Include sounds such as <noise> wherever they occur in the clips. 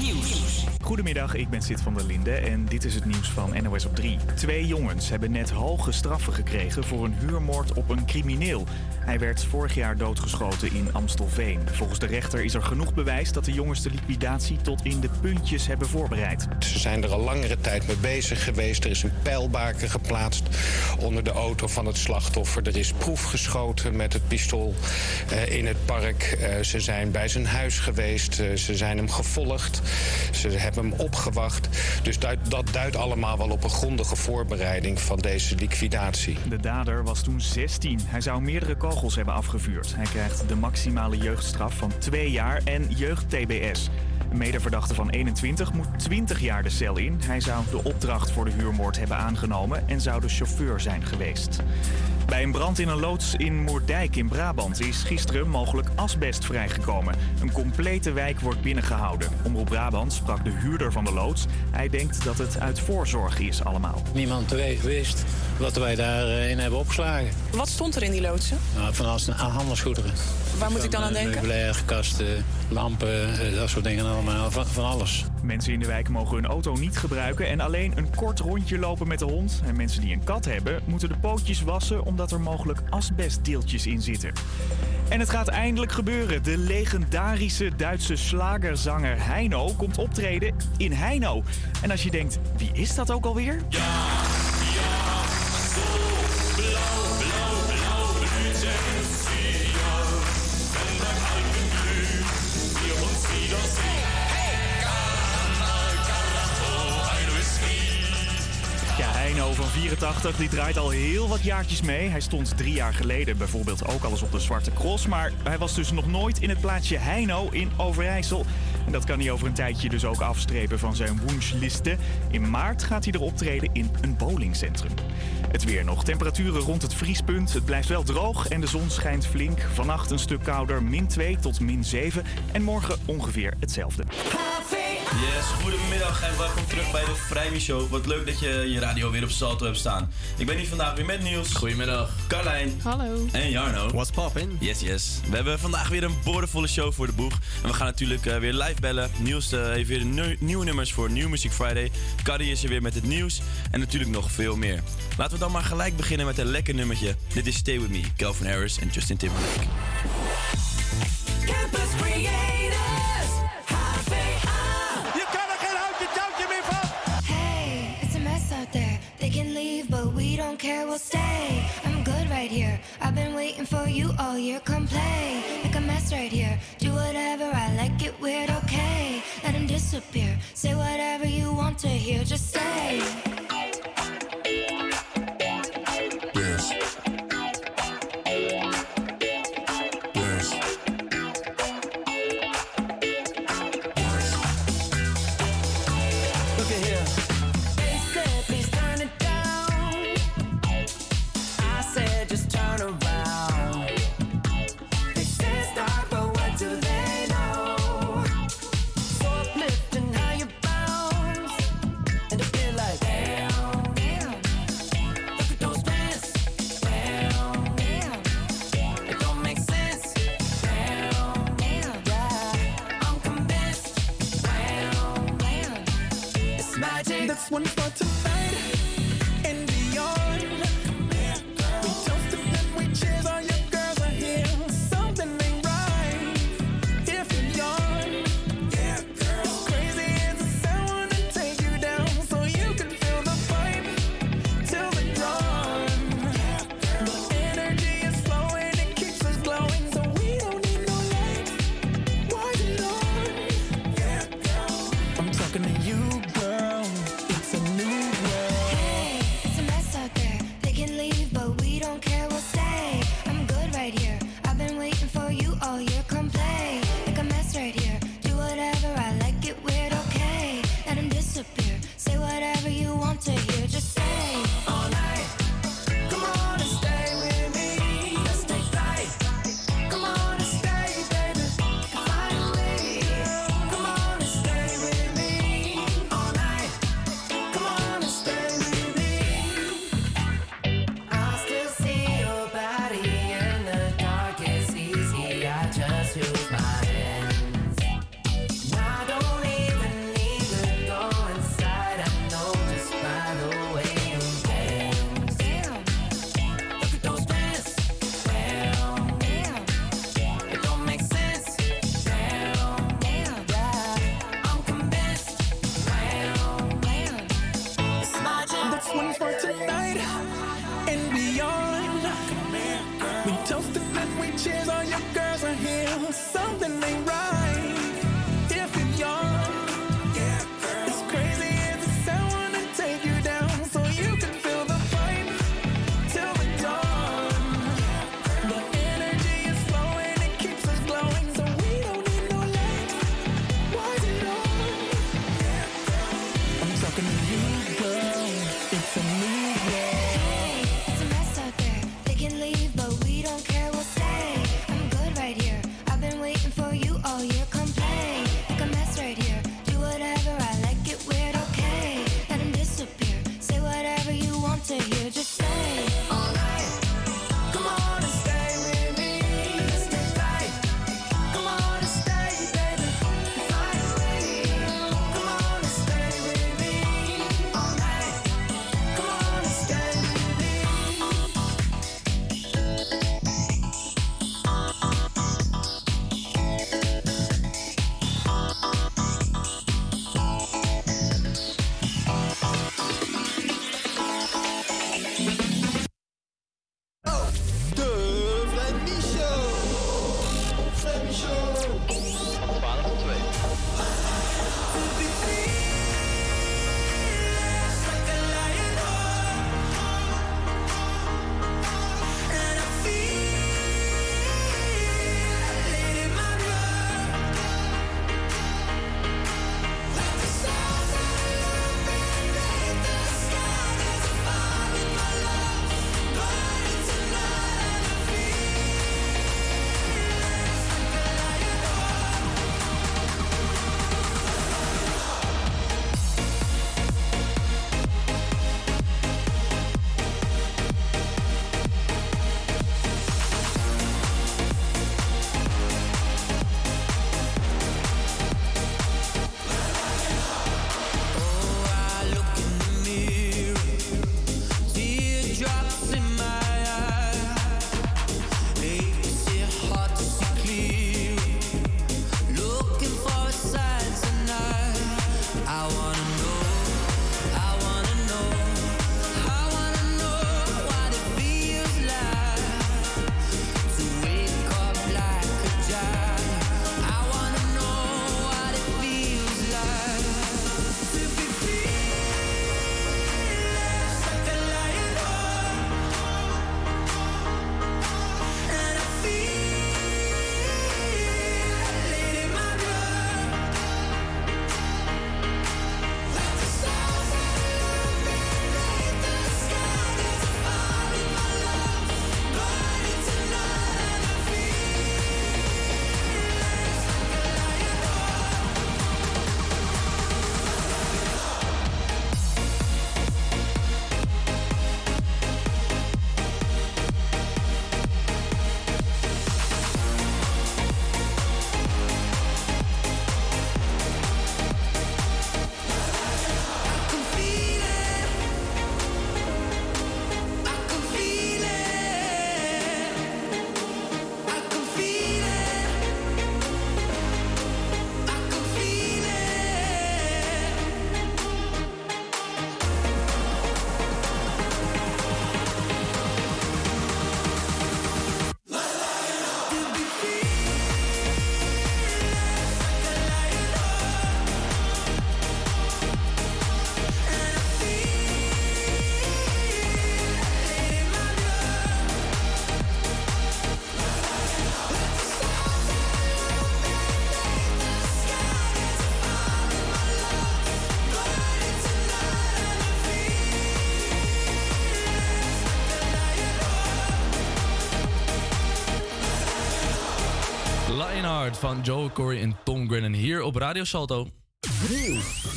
Nieuws. Goedemiddag, ik ben Sid van der Linde en dit is het nieuws van NOS op 3. Twee jongens hebben net hoge straffen gekregen voor een huurmoord op een crimineel. Hij werd vorig jaar doodgeschoten in Amstelveen. Volgens de rechter is er genoeg bewijs dat de jongens de liquidatie tot in de puntjes hebben voorbereid. Ze zijn er al langere tijd mee bezig geweest. Er is een pijlbaken geplaatst onder de auto van het slachtoffer. Er is proef geschoten met het pistool eh, in het park. Eh, ze zijn bij zijn huis geweest. Eh, ze zijn hem gevolgd. Ze hebben hem opgewacht. Dus dat, dat duidt allemaal wel op een grondige voorbereiding van deze liquidatie. De dader was toen 16. Hij zou meerdere kogels hebben afgevuurd. Hij krijgt de maximale jeugdstraf van twee jaar en jeugd-TBS. Een medeverdachte van 21 moet 20 jaar de cel in. Hij zou de opdracht voor de huurmoord hebben aangenomen en zou de chauffeur zijn geweest. Bij een brand in een loods in Moerdijk in Brabant is gisteren mogelijk asbest vrijgekomen. Een complete wijk wordt binnengehouden. Omroep Brabant sprak de huurder van de loods. Hij denkt dat het uit voorzorg is allemaal. Niemand teweeg wist wat wij daarin hebben opgeslagen. Wat stond er in die loodsen? Nou, van alles aan handelsgoederen. Waar moet ik dan aan denken? Meubilair, kasten, lampen, eh, dat soort dingen allemaal. Van, van alles. Mensen in de wijk mogen hun auto niet gebruiken en alleen een kort rondje lopen met de hond. En mensen die een kat hebben, moeten de pootjes wassen omdat er mogelijk asbestdeeltjes in zitten. En het gaat eindelijk gebeuren. De legendarische Duitse slagerzanger Heino komt optreden in Heino. En als je denkt, wie is dat ook alweer? Ja, Van 84 die draait al heel wat jaartjes mee. Hij stond drie jaar geleden bijvoorbeeld ook al eens op de Zwarte Cross. Maar hij was dus nog nooit in het plaatsje Heino in Overijssel. En dat kan hij over een tijdje dus ook afstrepen van zijn wunschliste. In maart gaat hij er optreden in een bowlingcentrum. Het weer nog. Temperaturen rond het vriespunt. Het blijft wel droog en de zon schijnt flink. Vannacht een stuk kouder, min 2 tot min 7. En morgen ongeveer hetzelfde. Yes, goedemiddag en welkom terug bij de Vrijmi Show. Wat leuk dat je je radio weer op salto hebt staan. Ik ben hier vandaag weer met Niels. Goedemiddag. Carlijn. Hallo. En Jarno. What's poppin'? Yes, yes. We hebben vandaag weer een boordevolle show voor de boeg. En we gaan natuurlijk eh, weer live bellen. Niels eh, heeft weer nieuw- nieuwe nummers voor New Music Friday. Cardi is er weer met het nieuws. En natuurlijk nog veel meer. Laten we dan maar gelijk beginnen met een lekker nummertje. Dit is Stay With Me, Calvin Harris en Justin Timberlake. Campus Creators, you all year. Come play, make a mess right here. Do whatever, I like it weird, okay. Let him disappear. Say whatever you want to hear, just stay. Magic. That's one for Van Joe Corey en Tom Grennan hier op Radio Salto.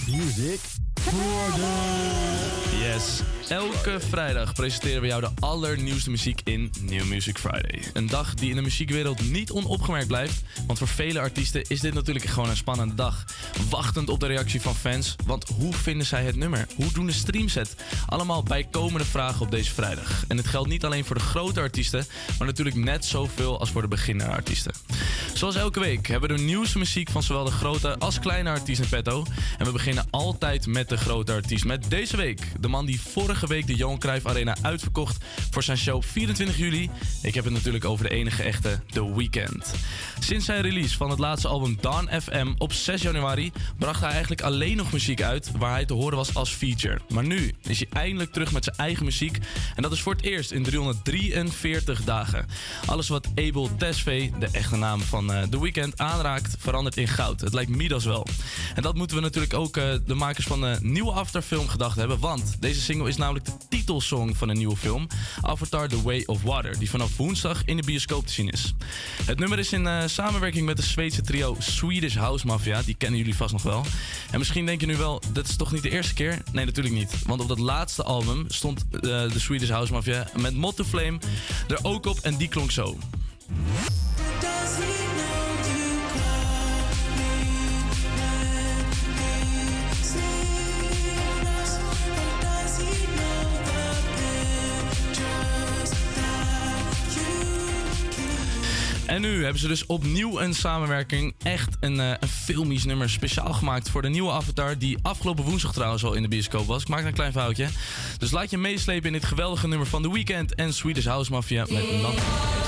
Music Friday. Yes, elke vrijdag presenteren we jou de allernieuwste muziek in New Music Friday. Een dag die in de muziekwereld niet onopgemerkt blijft, want voor vele artiesten is dit natuurlijk gewoon een spannende dag. Wachtend op de reactie van fans, want hoe vinden zij het nummer? Hoe doen de streams het? Allemaal bijkomende vragen op deze vrijdag. En het geldt niet alleen voor de grote artiesten, maar natuurlijk net zoveel als voor de beginnende artiesten. Zoals elke week hebben we de nieuwste muziek van zowel de grote als kleine artiesten petto. En we beginnen altijd met de grote artiest. Met deze week de man die vorige week de Johan Cruijff Arena uitverkocht voor zijn show 24 juli. Ik heb het natuurlijk over de enige echte The Weeknd. Sinds zijn release van het laatste album Dawn FM op 6 januari bracht hij eigenlijk alleen nog muziek uit waar hij te horen was als feature. Maar nu is hij eindelijk terug met zijn eigen muziek en dat is voor het eerst in 343 dagen. Alles wat Abel Tesfaye, de echte naam van eh, The Weeknd, aanraakt verandert in goud. Het lijkt Midas wel. En dat moeten we natuurlijk ook eh, de makers van de nieuwe Afterfilm gedacht hebben, want deze single is namelijk de titelsong van een nieuwe film, Avatar The Way of Water, die vanaf woensdag in de bioscoop te zien is. Het nummer is in eh, samenwerking met de Zweedse trio Swedish House Mafia, die kennen jullie vast nog wel. En misschien denk je nu wel, dat is toch niet de eerste keer? Nee, natuurlijk niet. Want op dat laatste album stond eh, de Swedish House Mafia met Motto Flame er ook op en die klonk zo. En nu hebben ze dus opnieuw een samenwerking. Echt een, eh, een filmisch nummer speciaal gemaakt voor de nieuwe Avatar. Die afgelopen woensdag trouwens al in de bioscoop was. Ik maak een klein foutje. Dus laat je meeslepen in dit geweldige nummer van The Weeknd en Swedish House Mafia met Nothing.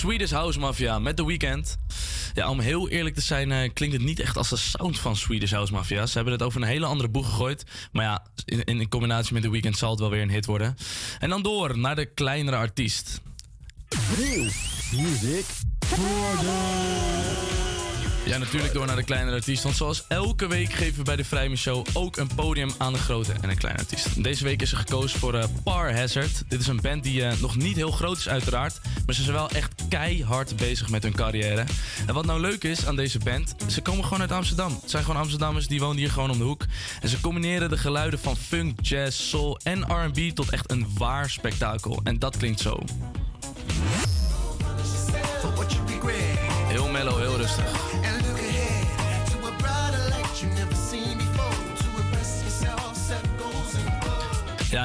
Swedish House Mafia met The Weeknd. Ja, om heel eerlijk te zijn, eh, klinkt het niet echt als de sound van Swedish House Mafia. Ze hebben het over een hele andere boeg gegooid. Maar ja, in, in combinatie met The Weeknd zal het wel weer een hit worden. En dan door naar de kleinere artiest. Music Ja, natuurlijk door naar de kleinere artiest. Want zoals elke week geven we bij de Vrijme Show ook een podium aan de grote en een kleine artiest. Deze week is er gekozen voor eh, Par Hazard. Dit is een band die eh, nog niet heel groot is uiteraard. Maar ze zijn wel echt keihard bezig met hun carrière. En wat nou leuk is aan deze band, ze komen gewoon uit Amsterdam. Het zijn gewoon Amsterdammers die wonen hier gewoon om de hoek. En ze combineren de geluiden van funk, jazz, soul en R&B tot echt een waar spektakel. En dat klinkt zo.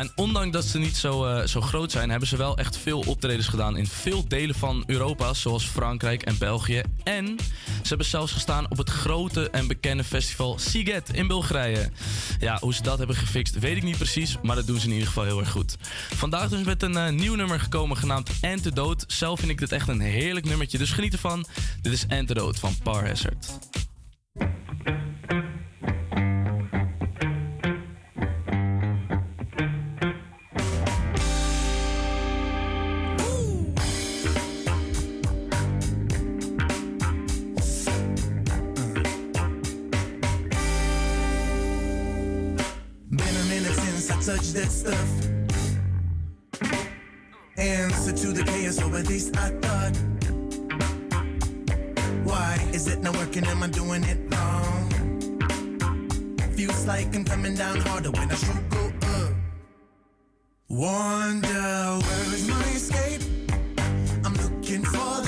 En ondanks dat ze niet zo, eh, zo groot zijn, hebben ze wel echt veel optredens gedaan in veel delen van Europa, zoals Frankrijk en België. En ze hebben zelfs gestaan op het grote en bekende festival Siget in Bulgarije. Ja, hoe ze dat hebben gefixt, weet ik niet precies, maar dat doen ze in ieder geval heel erg goed. Vandaag dus met een eh, nieuw nummer gekomen genaamd Antidote. Zelf vind ik dit echt een heerlijk nummertje, dus geniet ervan. Dit is Antidote van Par Hazard. That stuff. Answer to the chaos, or at least I thought. Why is it not working? Am I doing it wrong? Feels like I'm coming down harder when I should go up. Wonder where is my escape? I'm looking for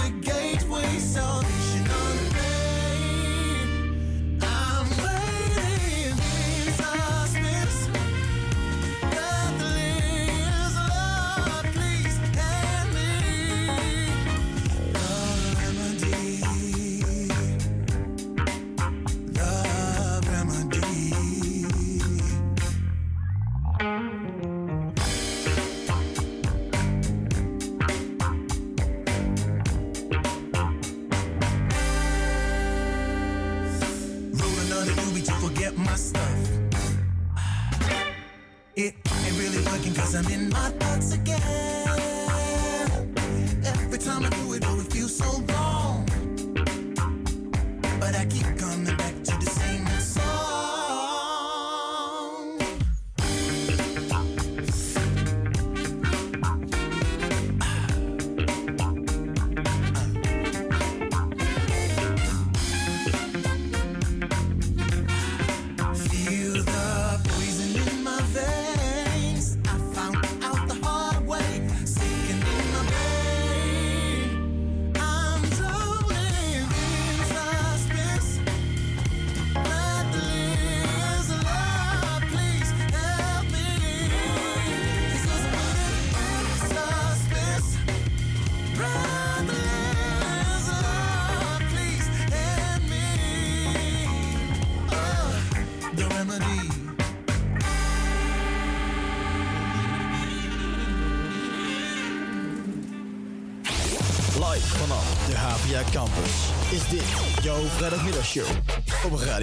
I'm in my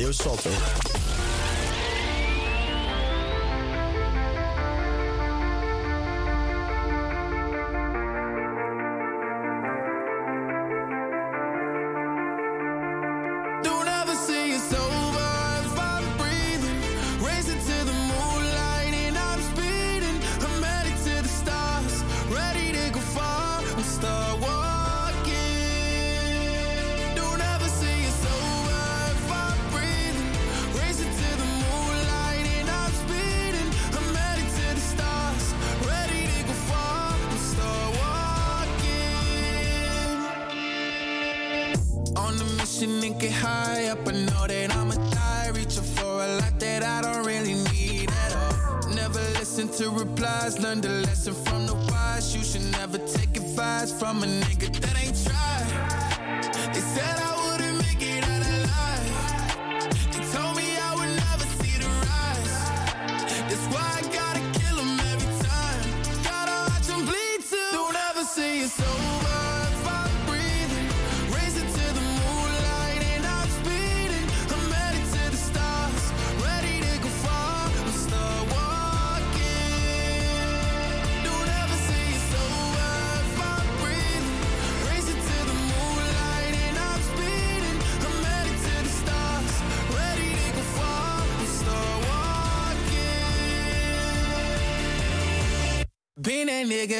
Radio Salto.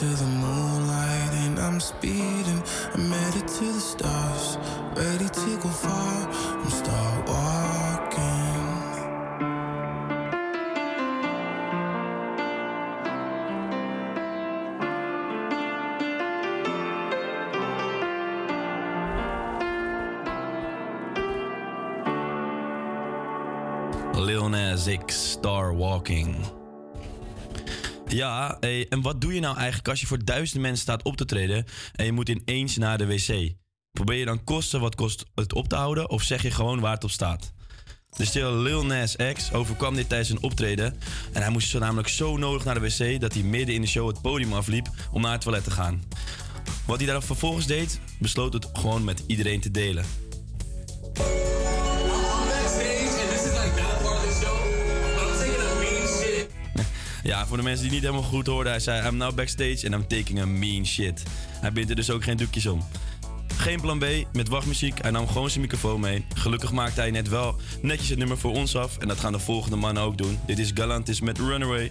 to the moonlight and I'm speeding. I'm headed to the stars, ready to go far. I'm start walking. Lil Nas X, Star Walking. Ja, en wat doe je nou eigenlijk als je voor duizenden mensen staat op te treden en je moet ineens naar de wc? Probeer je dan kosten wat kost het op te houden of zeg je gewoon waar het op staat? De stil Lil Nas X overkwam dit tijdens een optreden en hij moest zo namelijk zo nodig naar de wc dat hij midden in de show het podium afliep om naar het toilet te gaan. Wat hij daar vervolgens deed, besloot het gewoon met iedereen te delen. Ja, voor de mensen die niet helemaal goed hoorden, hij zei: I'm now backstage and I'm taking a mean shit. Hij bindt er dus ook geen doekjes om. Geen plan B, met wachtmuziek. Hij nam gewoon zijn microfoon mee. Gelukkig maakte hij net wel netjes het nummer voor ons af. En dat gaan de volgende mannen ook doen. Dit is Galantis met Runaway.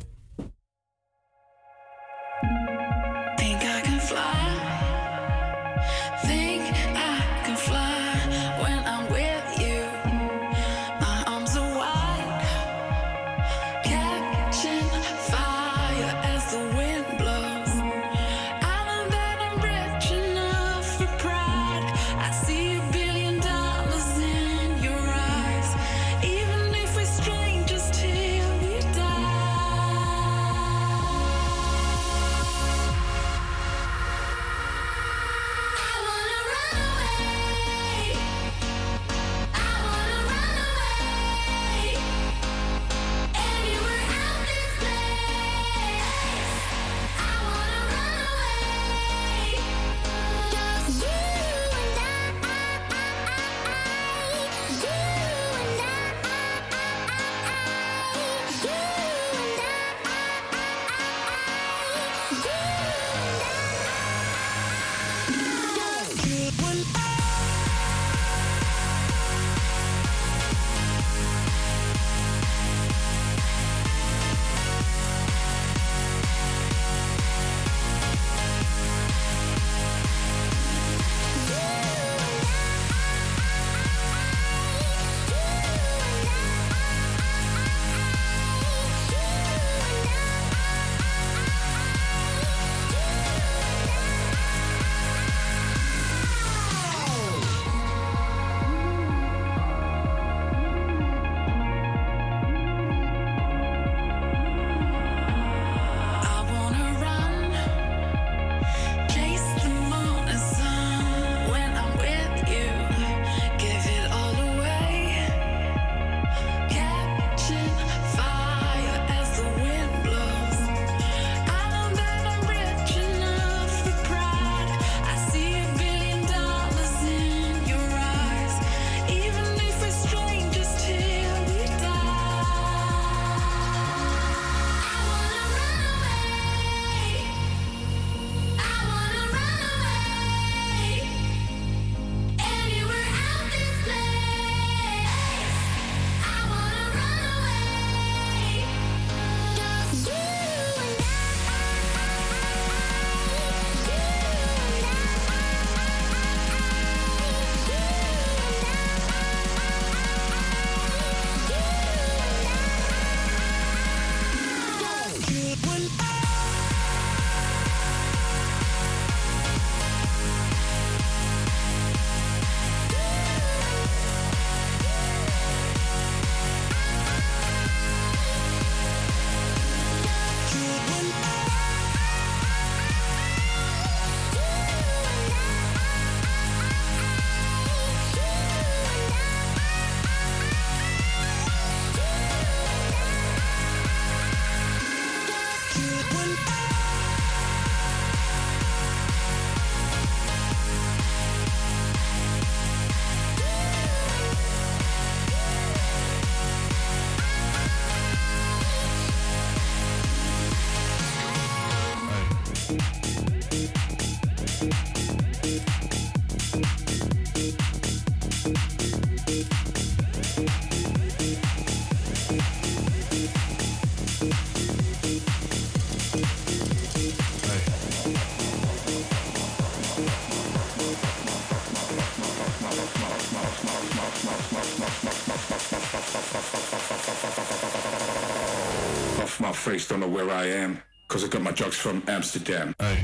Where I am. Cause I got my drugs from Amsterdam. Off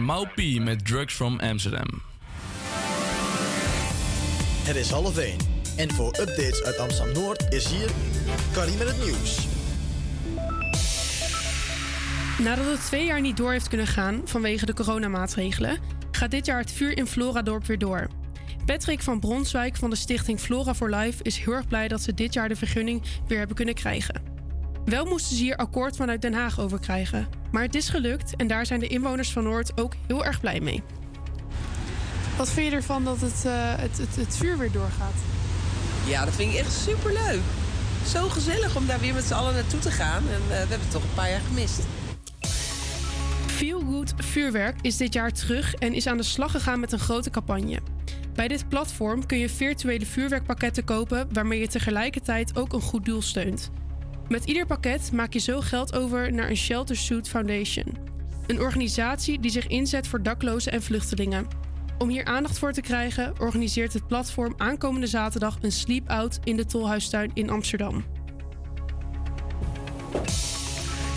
Maupie met Drugs from Amsterdam. Het is half 1. En voor updates uit Amsterdam-Noord is hier Carrie met het nieuws. Nadat het twee jaar niet door heeft kunnen gaan vanwege de coronamaatregelen, gaat dit jaar het vuur in Floradorp weer door. Patrick van Bronswijk van de stichting Flora for Life is heel erg blij dat ze dit jaar de vergunning weer hebben kunnen krijgen. Wel moesten ze hier akkoord vanuit Den Haag over krijgen, maar het is gelukt en daar zijn de inwoners van Noord ook heel erg blij mee. Wat vind je ervan dat het, eh, het, het, het vuur weer doorgaat? Ja, dat vind ik echt superleuk. Zo gezellig om daar weer met z'n allen naartoe te gaan. En eh, we hebben het toch een paar jaar gemist. Feel Good Vuurwerk is dit jaar terug en is aan de slag gegaan met een grote campagne. Bij dit platform kun je virtuele vuurwerkpakketten kopen waarmee je tegelijkertijd ook een goed doel steunt. Met ieder pakket maak je zo geld over naar een Shelter Suit Foundation, een organisatie die zich inzet voor daklozen en vluchtelingen. Om hier aandacht voor te krijgen, organiseert het platform aankomende zaterdag een sleep-out in de Tolhuistuin in Amsterdam.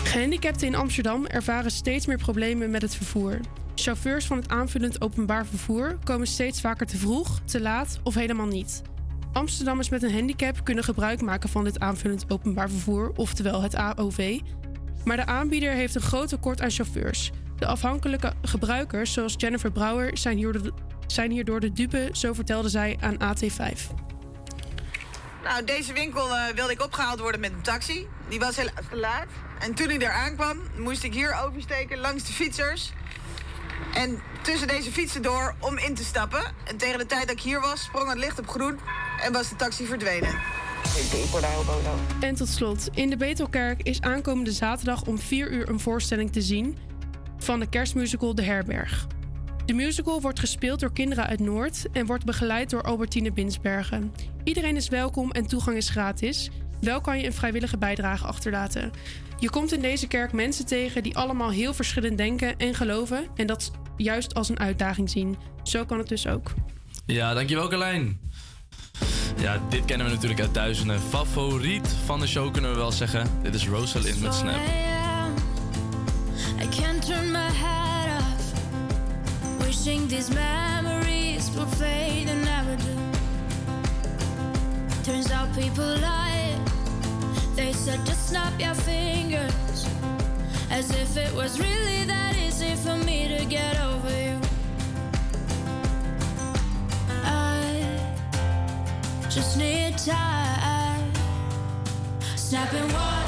Gehandicapten in Amsterdam ervaren steeds meer problemen met het vervoer. Chauffeurs van het aanvullend openbaar vervoer komen steeds vaker te vroeg, te laat of helemaal niet. Amsterdammers met een handicap kunnen gebruik maken van dit aanvullend openbaar vervoer, oftewel het AOV. Maar de aanbieder heeft een groot tekort aan chauffeurs. De afhankelijke gebruikers, zoals Jennifer Brouwer, zijn hierdoor zijn de dupe, zo vertelde zij aan AT5. Nou, deze winkel eh, wilde ik opgehaald worden met een taxi. Die was helaas te laat. En toen ik daar aankwam, moest ik hier oversteken langs de fietsers. En tussen deze fietsen door om in te stappen. En tegen de tijd dat ik hier was, sprong het licht op groen en was de taxi verdwenen. En tot slot, in de Betelkerk is aankomende zaterdag om 4 uur een voorstelling te zien van de kerstmusical De Herberg. De musical wordt gespeeld door kinderen uit Noord en wordt begeleid door Albertine Binsbergen. Iedereen is welkom en toegang is gratis. Wel kan je een vrijwillige bijdrage achterlaten. Je komt in deze kerk mensen tegen die allemaal heel verschillend denken en geloven en dat juist als een uitdaging zien. Zo kan het dus ook. Ja, dankjewel Carlijn. Ja, dit kennen we natuurlijk uit duizenden. Favoriet van de show kunnen we wel zeggen. Dit is Rosalind met Snap. I can't turn my head off. Wishing these memories fade and never do. Turns out people lie. They said just snap your fingers. As if it was really that easy for me to get over you. I just need time. Snapping one,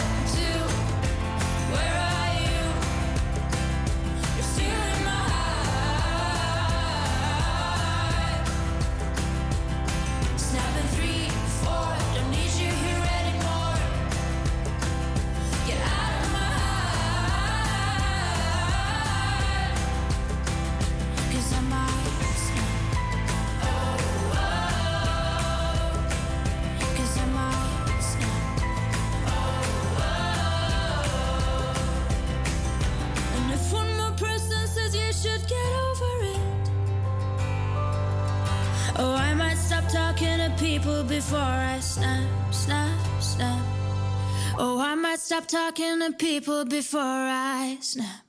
to people before I snap.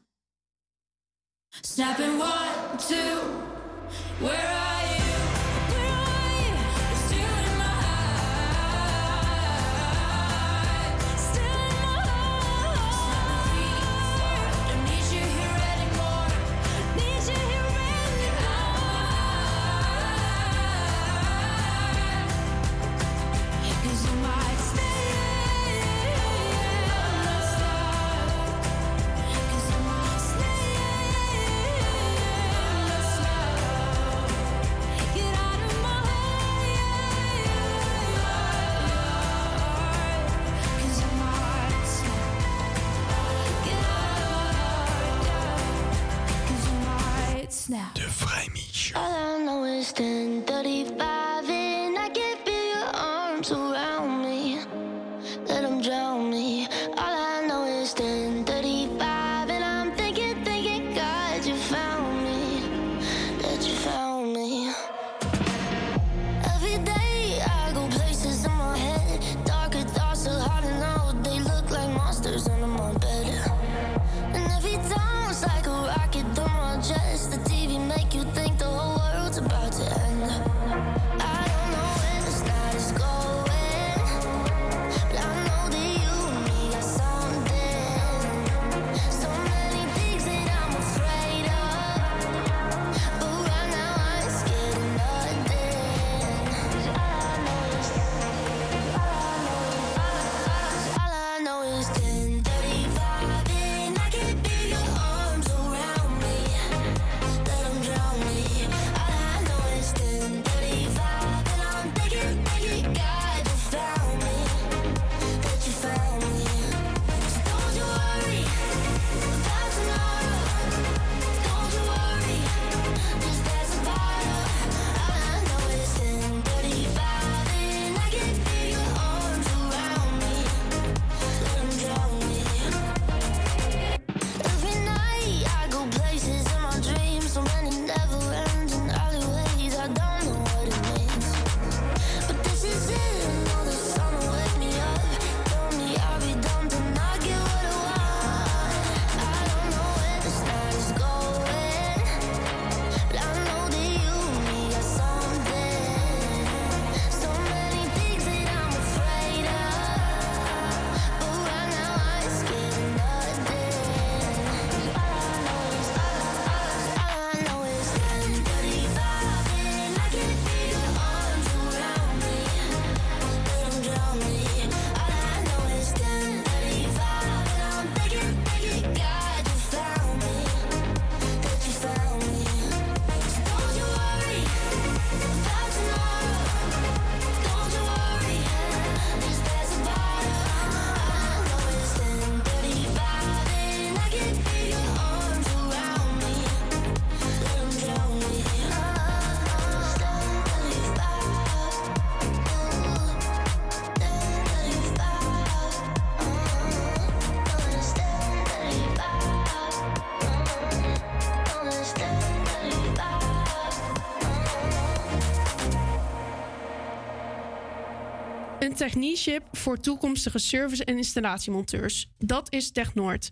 Technieship voor toekomstige service- en installatiemonteurs. Dat is TechNoord.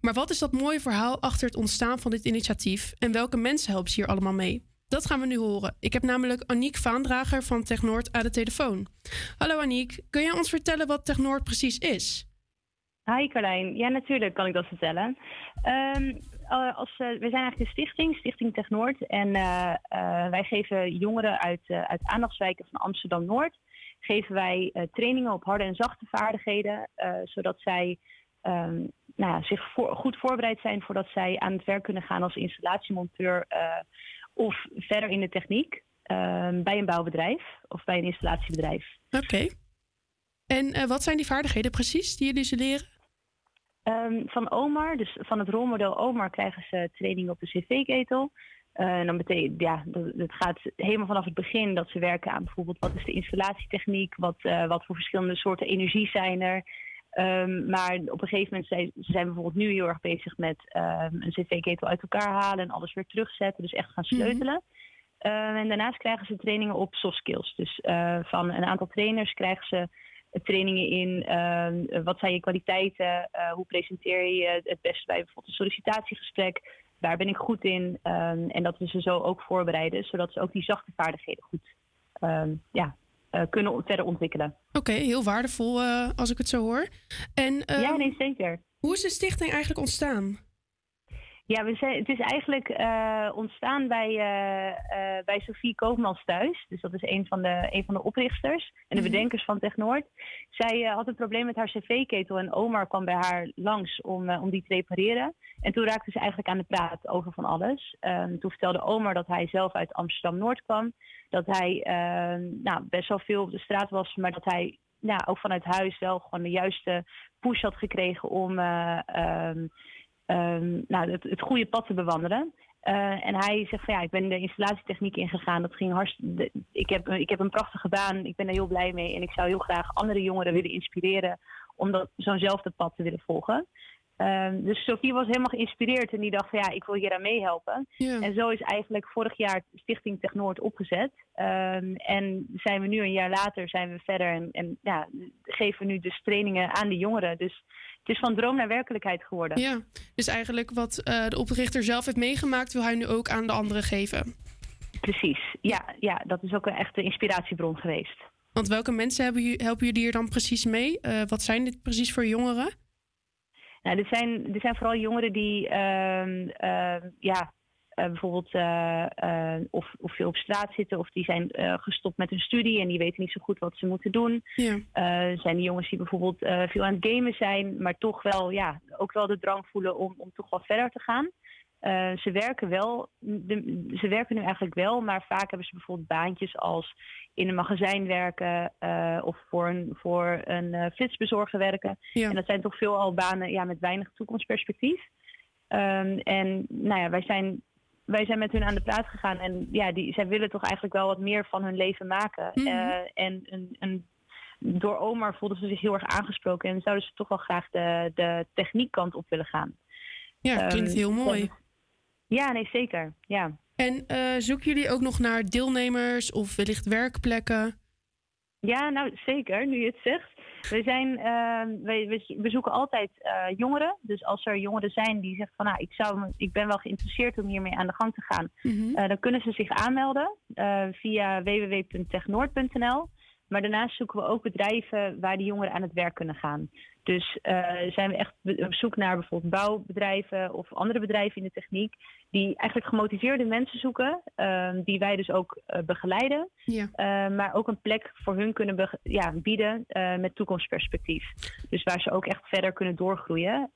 Maar wat is dat mooie verhaal achter het ontstaan van dit initiatief en welke mensen helpen ze hier allemaal mee? Dat gaan we nu horen. Ik heb namelijk Aniek Vaandrager van TechNoord aan de telefoon. Hallo Aniek, kun je ons vertellen wat TechNoord precies is? Hi Carlijn. Ja, natuurlijk kan ik dat vertellen. Ehm, eh, als, eh, we zijn eigenlijk een stichting, Stichting Technoord. En eh, wij geven jongeren uit, uit aandachtswijken van Amsterdam-Noord... geven wij eh, trainingen op harde en zachte vaardigheden... eh, zodat zij ehm, nou ja, zich voor- goed voorbereid zijn... voordat zij aan het werk kunnen gaan als installatiemonteur... eh, of verder in de techniek ehm, bij een bouwbedrijf of bij een installatiebedrijf. Oké. En wat zijn die vaardigheden precies die jullie ze leren? Ehm, van Omar, dus van het rolmodel Omar, krijgen ze training op de cv-ketel. Eh, en dan betekent, ja, dat, het gaat helemaal vanaf het begin dat ze werken aan bijvoorbeeld wat is de installatietechniek, wat, eh, wat voor verschillende soorten energie zijn er. Ehm, maar op een gegeven moment zijn ze zijn bijvoorbeeld nu heel erg bezig met ehm, een cv-ketel uit elkaar halen en alles weer terugzetten, dus echt gaan sleutelen. Ehm, en daarnaast krijgen ze trainingen op soft skills. Dus eh, van een aantal trainers krijgen ze trainingen in wat zijn je kwaliteiten, eh, hoe presenteer je je het beste bij bijvoorbeeld een sollicitatiegesprek, waar ben ik goed in Ehm, en dat we ze zo ook voorbereiden, zodat ze ook die zachte vaardigheden goed ehm, ja, eh, kunnen verder ontwikkelen. Oké, heel waardevol eh, als ik het zo hoor. En, ehm, ja, nee, zeker. Hoe is de stichting eigenlijk ontstaan? Ja, we zijn, het is eigenlijk eh, ontstaan bij, eh, bij Sophie Koopmans thuis. Dus dat is een van de, een van de oprichters en de Mhm. bedenkers van TechNoord. Zij had een probleem met haar cv-ketel en Omar kwam bij haar langs om, om die te repareren. En toen raakte ze eigenlijk aan de praat over van alles. Ehm, toen vertelde Omar dat hij zelf uit Amsterdam-Noord kwam. Dat hij ehm, nou, best wel veel op de straat was, maar dat hij nou, ook vanuit huis wel gewoon de juiste push had gekregen om... eh, ehm, nou, het, het goede pad te bewandelen. Eh, en hij zegt van ja, ik ben de installatietechniek ingegaan. Dat ging hartstikke. Ik heb, ik heb een prachtige baan. Ik ben er heel blij mee. En ik zou heel graag andere jongeren willen inspireren om dat, zo'nzelfde pad te willen volgen. Ehm, dus Sophie was helemaal geïnspireerd en die dacht van ja, ik wil hier aan meehelpen. En zo is eigenlijk vorig jaar Stichting Technoord opgezet. Ehm, en zijn we nu een jaar later zijn we verder en, en ja, geven we nu dus trainingen aan de jongeren. Dus het is van droom naar werkelijkheid geworden. Ja, dus eigenlijk wat eh, de oprichter zelf heeft meegemaakt, wil hij nu ook aan de anderen geven. Precies, ja, ja, dat is ook een echte inspiratiebron geweest. Want welke mensen hebben, helpen jullie hier dan precies mee? Eh, wat zijn dit precies voor jongeren? Nou, er, zijn, er zijn vooral jongeren die ehm, ehm, ja, eh, bijvoorbeeld eh, eh, of, of veel op straat zitten of die zijn gestopt met hun studie en die weten niet zo goed wat ze moeten doen. Ja. Zijn die jongens die bijvoorbeeld veel aan het gamen zijn, maar toch wel, ja, ook wel de drang voelen om, om toch wel verder te gaan. Ze werken wel, de, ze werken nu eigenlijk wel, maar vaak hebben ze bijvoorbeeld baantjes als in een magazijn werken of voor een, voor een flitsbezorger werken. Ja. En dat zijn toch veelal banen ja, met weinig toekomstperspectief. Ehm, en nou ja, wij zijn, wij zijn met hun aan de praat gegaan en ja, die, zij willen toch eigenlijk wel wat meer van hun leven maken. Mhm. Eh, en een, een, door Omar voelden ze zich heel erg aangesproken en zouden ze toch wel graag de, de techniekkant op willen gaan. Ja, klinkt Ehm, heel mooi. en- ja, nee, zeker. Ja. En eh, zoeken jullie ook nog naar deelnemers of wellicht werkplekken? Ja, nou zeker, nu je het zegt. We, zijn, ehm, we, we, we zoeken altijd eh, jongeren. Dus als er jongeren zijn die zeggen van nou, ik, zou, ik ben wel geïnteresseerd om hiermee aan de gang te gaan, Mhm. eh, dan kunnen ze zich aanmelden eh, via www.technoord.nl. Maar daarnaast zoeken we ook bedrijven waar die jongeren aan het werk kunnen gaan. Dus eh, zijn we echt op zoek naar bijvoorbeeld bouwbedrijven of andere bedrijven in de techniek. Die eigenlijk gemotiveerde mensen zoeken, ehm, die wij dus ook eh, begeleiden. Ja. Eh, maar ook een plek voor hun kunnen ja, bieden eh, met toekomstperspectief. Dus waar ze ook echt verder kunnen doorgroeien.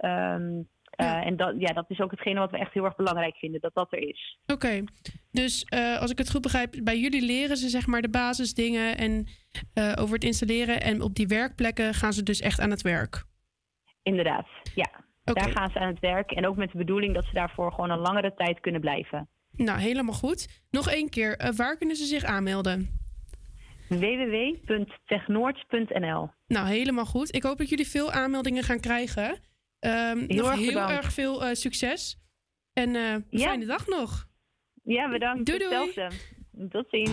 Eh, en dat, ja, dat is ook hetgene wat we echt heel erg belangrijk vinden, dat dat er is. Oké, dus eh, als ik het goed begrijp, bij jullie leren ze zeg maar de basisdingen en eh, over het installeren. En op die werkplekken gaan ze dus echt aan het werk. Inderdaad, ja. Daar gaan ze aan het werk. En ook met de bedoeling dat ze daarvoor gewoon een langere tijd kunnen blijven. Nou, helemaal goed. Nog één keer, waar kunnen ze zich aanmelden? www.technoord.nl Nou, helemaal goed. Ik hoop dat jullie veel aanmeldingen gaan krijgen. Ehm, Heel nog erg heel bedankt. erg veel eh, succes. En eh Ja. fijne dag nog. Ja, bedankt. Doei, doei. Hetzelfde. Tot ziens.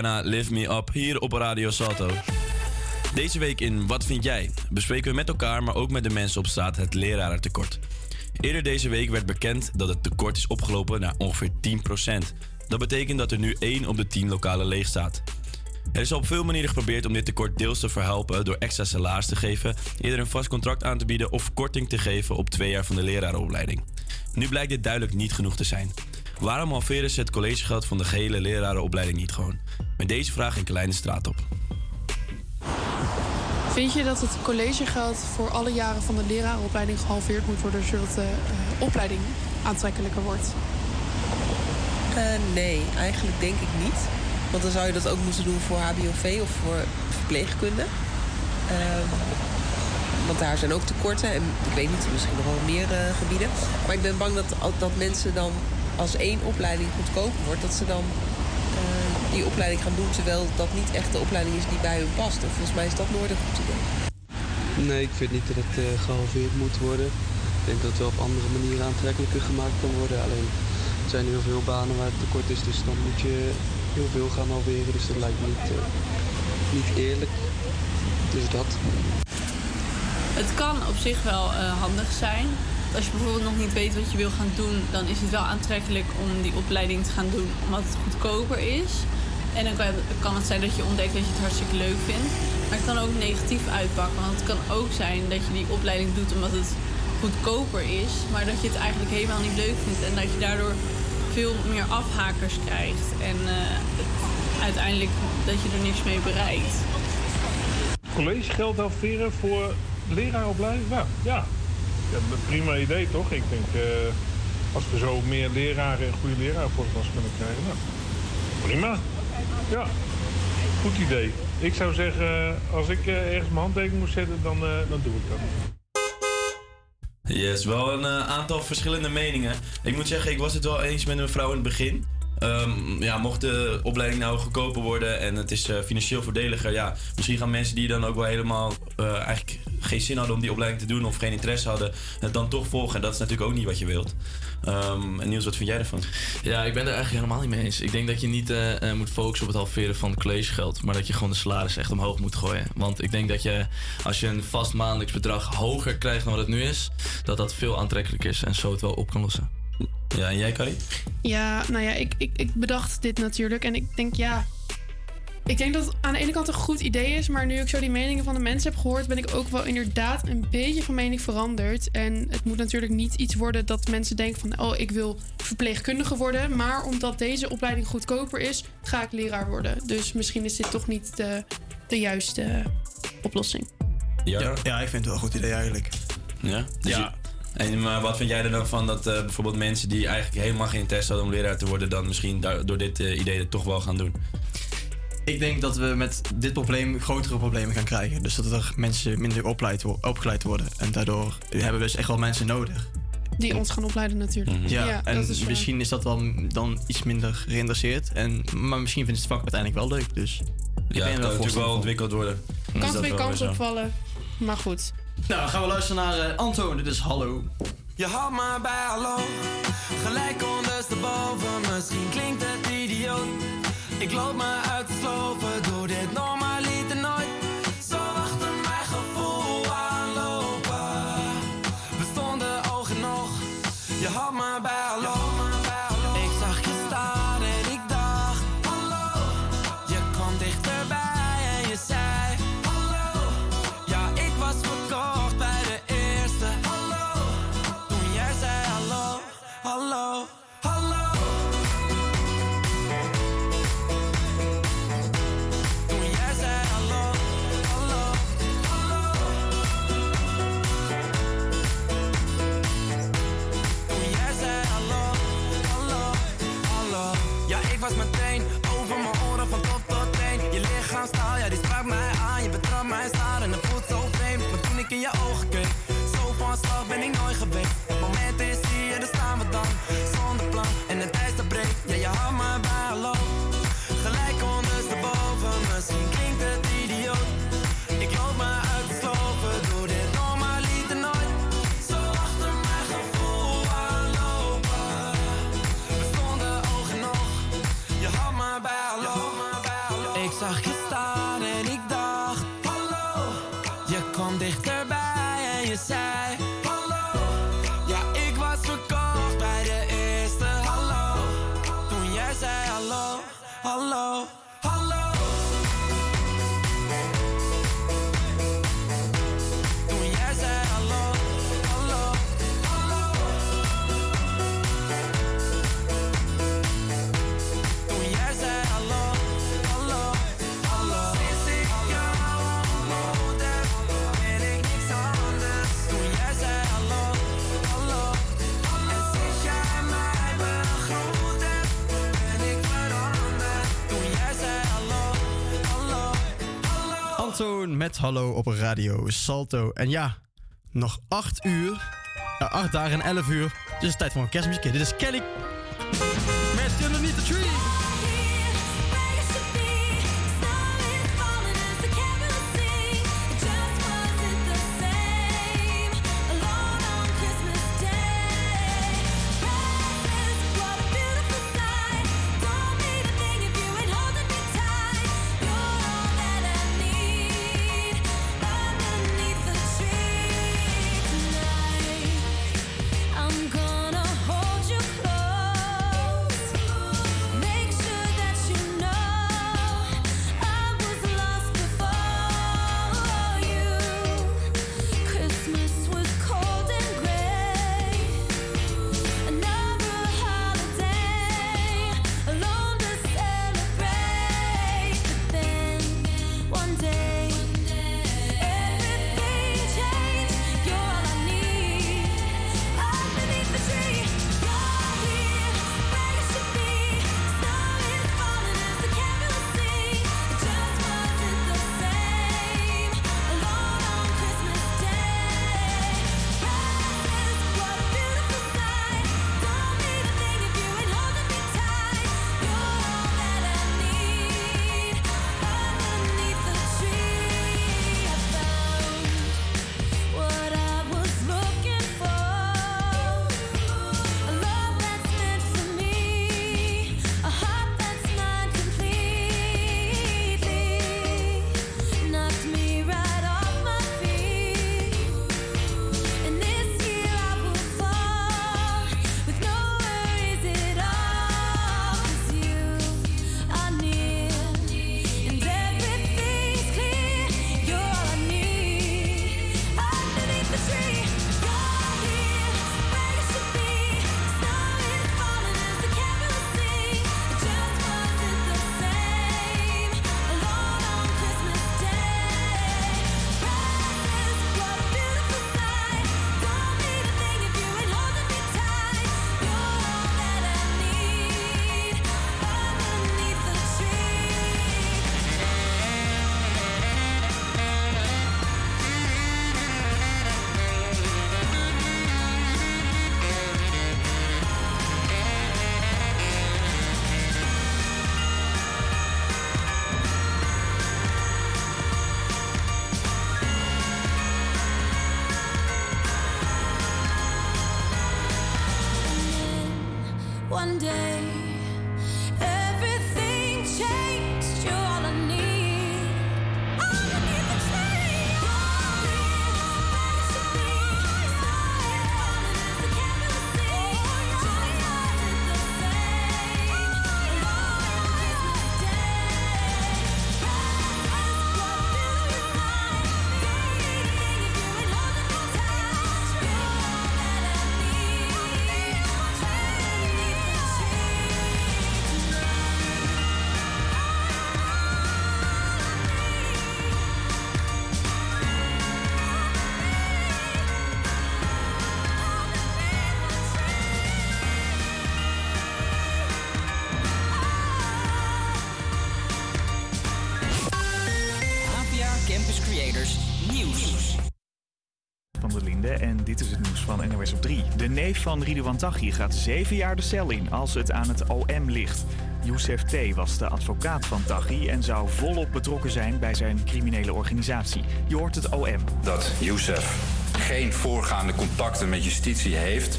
Rihanna, Lift Me Up, hier op Radio Salto. Deze week in Wat vind jij? bespreken we met elkaar, maar ook met de mensen op straat het lerarentekort. Eerder deze week werd bekend dat het tekort is opgelopen naar ongeveer 10%. Dat betekent dat er nu 1 op de 10 lokalen leeg staat. Er is op veel manieren geprobeerd om dit tekort deels te verhelpen door extra salaris te geven, eerder een vast contract aan te bieden of korting te geven op twee jaar van de lerarenopleiding. Nu blijkt dit duidelijk niet genoeg te zijn. Waarom halveren ze het collegegeld van de gehele lerarenopleiding niet gewoon? Met deze vraag een kleine straat op. Vind je dat het collegegeld voor alle jaren van de lerarenopleiding gehalveerd moet worden, zodat de eh, opleiding aantrekkelijker wordt? Eh, nee, eigenlijk denk ik niet. Want dan zou je dat ook moeten doen voor HBOV of voor verpleegkunde. Ehm, want daar zijn ook tekorten. En ik weet niet, misschien nog wel meer eh, gebieden. Maar ik ben bang dat, dat mensen dan, als één opleiding goedkoper wordt, dat ze dan die opleiding gaan doen. Terwijl dat niet echt de opleiding is die bij hun past. En volgens mij is dat nooit een goed idee. Nee, ik vind niet dat het eh, gehalveerd moet worden. Ik denk dat het wel op andere manieren aantrekkelijker gemaakt kan worden. Alleen er zijn heel veel banen waar het tekort is, dus dan moet je heel veel gaan halveren. Dus dat lijkt me niet, eh, niet eerlijk. Dus dat. Het kan op zich wel eh, handig zijn. Als je bijvoorbeeld nog niet weet wat je wil gaan doen, dan is het wel aantrekkelijk om die opleiding te gaan doen omdat het goedkoper is. En dan kan, het zijn dat je ontdekt dat je het hartstikke leuk vindt. Maar het kan ook negatief uitpakken. Want het kan ook zijn dat je die opleiding doet omdat het goedkoper is, maar dat je het eigenlijk helemaal niet leuk vindt. En dat je daardoor veel meer afhakers krijgt. En eh, uiteindelijk dat je er niks mee bereikt. collegegeld halveren voor leraaropleiding? Nou, ja. prima idee toch? Ik denk, eh, als we zo meer leraren en goede leraren voor klas kunnen krijgen, nou, prima. Ja, goed idee. Ik zou zeggen, als ik eh, ergens mijn handtekening moet zetten, dan, eh, dan doe ik dat. Yes, wel een eh, aantal verschillende meningen. Ik moet zeggen, ik was het wel eens met mevrouw in het begin. Ehm, ja, mocht de opleiding nou goedkoper worden en het is eh, financieel voordeliger, ja, misschien gaan mensen die dan ook wel helemaal eh, eigenlijk geen zin hadden om die opleiding te doen of geen interesse hadden, het dan toch volgen. En dat is natuurlijk ook niet wat je wilt. Ehm, en Niels, wat vind jij ervan? Ja, ik ben er eigenlijk helemaal niet mee eens. Ik denk dat je niet eh, moet focussen op het halveren van collegegeld, maar dat je gewoon de salaris echt omhoog moet gooien. Want ik denk dat je, als je een vast maandelijks bedrag hoger krijgt dan wat het nu is, dat dat veel aantrekkelijker is en zo het wel op kan lossen. Ja, en jij, Carrie? Ja, nou ja, ik, ik, ik bedacht dit natuurlijk. En ik denk, ja. Ik denk dat het aan de ene kant een goed idee is. Maar nu ik zo die meningen van de mensen heb gehoord. ben ik ook wel inderdaad een beetje van mening veranderd. En het moet natuurlijk niet iets worden dat mensen denken van. Oh, ik wil verpleegkundige worden. Maar omdat deze opleiding goedkoper is, ga ik leraar worden. Dus misschien is dit toch niet de, de juiste oplossing. Ja, ja, ik vind het wel een goed idee eigenlijk. Ja? Dus Ja. En maar wat vind jij er dan van dat eh, bijvoorbeeld mensen die eigenlijk helemaal geen interesse hadden om leraar te worden, dan misschien door dit eh, idee toch wel gaan doen? Ik denk dat we met dit probleem grotere problemen gaan krijgen. Dus dat er mensen minder opgeleid, wo- opgeleid worden. En daardoor hebben we dus echt wel mensen nodig. Die ons gaan opleiden natuurlijk. Ja, en dat is waar. misschien is dat wel dan iets minder geïnteresseerd. En, maar misschien vinden ze het vak uiteindelijk wel leuk. Dus ik Ja, ben het kan natuurlijk wel ontwikkeld worden. Kan Dus twee weer zo. opvallen. Maar goed. Nou, gaan we luisteren naar eh, Antoon. Dit is Hallo. Je houdt me bij hallo, gelijk ondersteboven. Misschien klinkt het idioot. Ik loop me uit te slopen, doe dit normaliter Hallo op radio Salto. En ja, nog 8 uur. Ja, 8 dagen en 11 uur. Dus het is tijd voor een kerstmuziekje. Dit is Kelly. NOS op 3. De neef van Ridouan Taghi gaat zeven jaar de cel in als het aan het OM ligt. Youssef T. was de advocaat van Taghi en zou volop betrokken zijn bij zijn criminele organisatie. Je hoort het OM. dat Youssef geen voorgaande contacten met justitie heeft,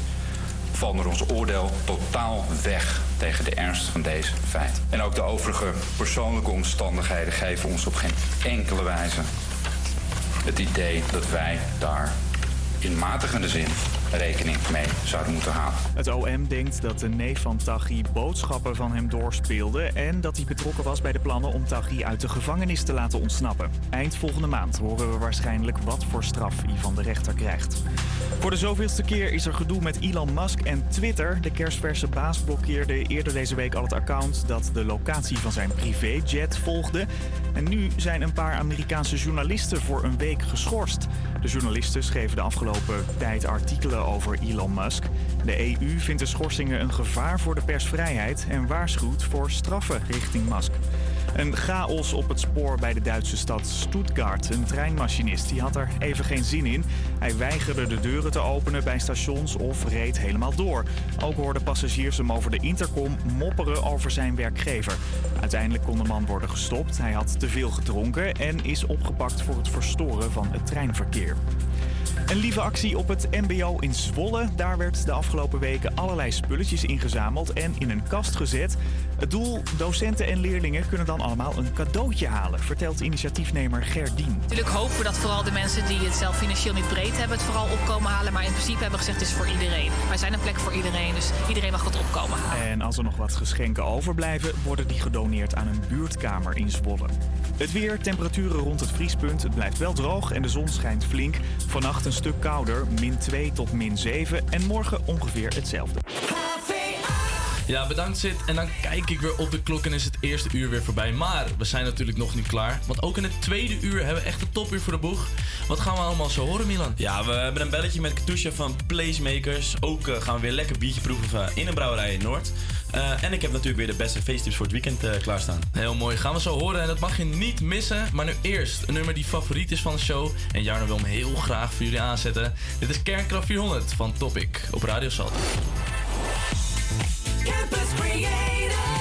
valt naar ons oordeel totaal weg tegen de ernst van deze feiten. En ook de overige persoonlijke omstandigheden geven ons op geen enkele wijze het idee dat wij daar in matigende zin rekening mee zouden moeten houden. Het OM denkt dat de neef van Taghi boodschappen van hem doorspeelde en dat hij betrokken was bij de plannen om Taghi uit de gevangenis te laten ontsnappen. Eind volgende maand horen we waarschijnlijk wat voor straf Ivan de rechter krijgt. Voor de zoveelste keer is er gedoe met Elon Musk en Twitter. De kerstverse baas blokkeerde eerder deze week al het account dat de locatie van zijn privéjet volgde. En nu zijn een paar Amerikaanse journalisten voor een week geschorst. De journalisten schreven de afgelopen tijd artikelen over Elon Musk. De EU vindt de schorsingen een gevaar voor de persvrijheid en waarschuwt voor straffen richting Musk. Een chaos op het spoor bij de Duitse stad Stuttgart. Een treinmachinist die had er even geen zin in. Hij weigerde de deuren te openen bij stations of reed helemaal door. Ook hoorden passagiers hem over de intercom mopperen over zijn werkgever. Uiteindelijk kon de man worden gestopt. Hij had te veel gedronken en is opgepakt voor het verstoren van het treinverkeer. Een lieve actie op het MBO in Zwolle. Daar werd de afgelopen weken allerlei spulletjes ingezameld en in een kast gezet. Het doel: docenten en leerlingen kunnen dan allemaal een cadeautje halen, vertelt initiatiefnemer Gerdien. Natuurlijk hopen we dat vooral de mensen die het zelf financieel niet breed hebben... het vooral opkomen halen. Maar in principe hebben we gezegd het is voor iedereen. Wij zijn een plek voor iedereen, dus iedereen mag het opkomen halen. En als er nog wat geschenken overblijven, worden die gedoneerd aan een buurtkamer in Zwolle. Het weer, temperaturen rond het vriespunt. Het blijft wel droog en de zon schijnt flink. Vannacht een stuk kouder, min 2 tot min 7. En morgen ongeveer hetzelfde. Ja, bedankt Sid. En dan kijk ik weer op de klok en is het eerste uur weer voorbij. Maar we zijn natuurlijk nog niet klaar. Want ook in het tweede uur hebben we echt een topuur voor de boeg. Wat gaan we allemaal zo horen, Milan? Ja, we hebben een belletje met Katusha van Placemakers. Ook eh, gaan we weer lekker biertje proeven van- in een brouwerij in Noord. Eh, en ik heb natuurlijk weer de beste feesttips voor het weekend eh, klaarstaan. Heel mooi, gaan we zo horen en dat mag je niet missen. Maar nu eerst een nummer die favoriet is van de show. En Jarno wil hem heel graag voor jullie aanzetten. Dit is Kernkraft 400 van Topic op Radio Salto. Campus Creators,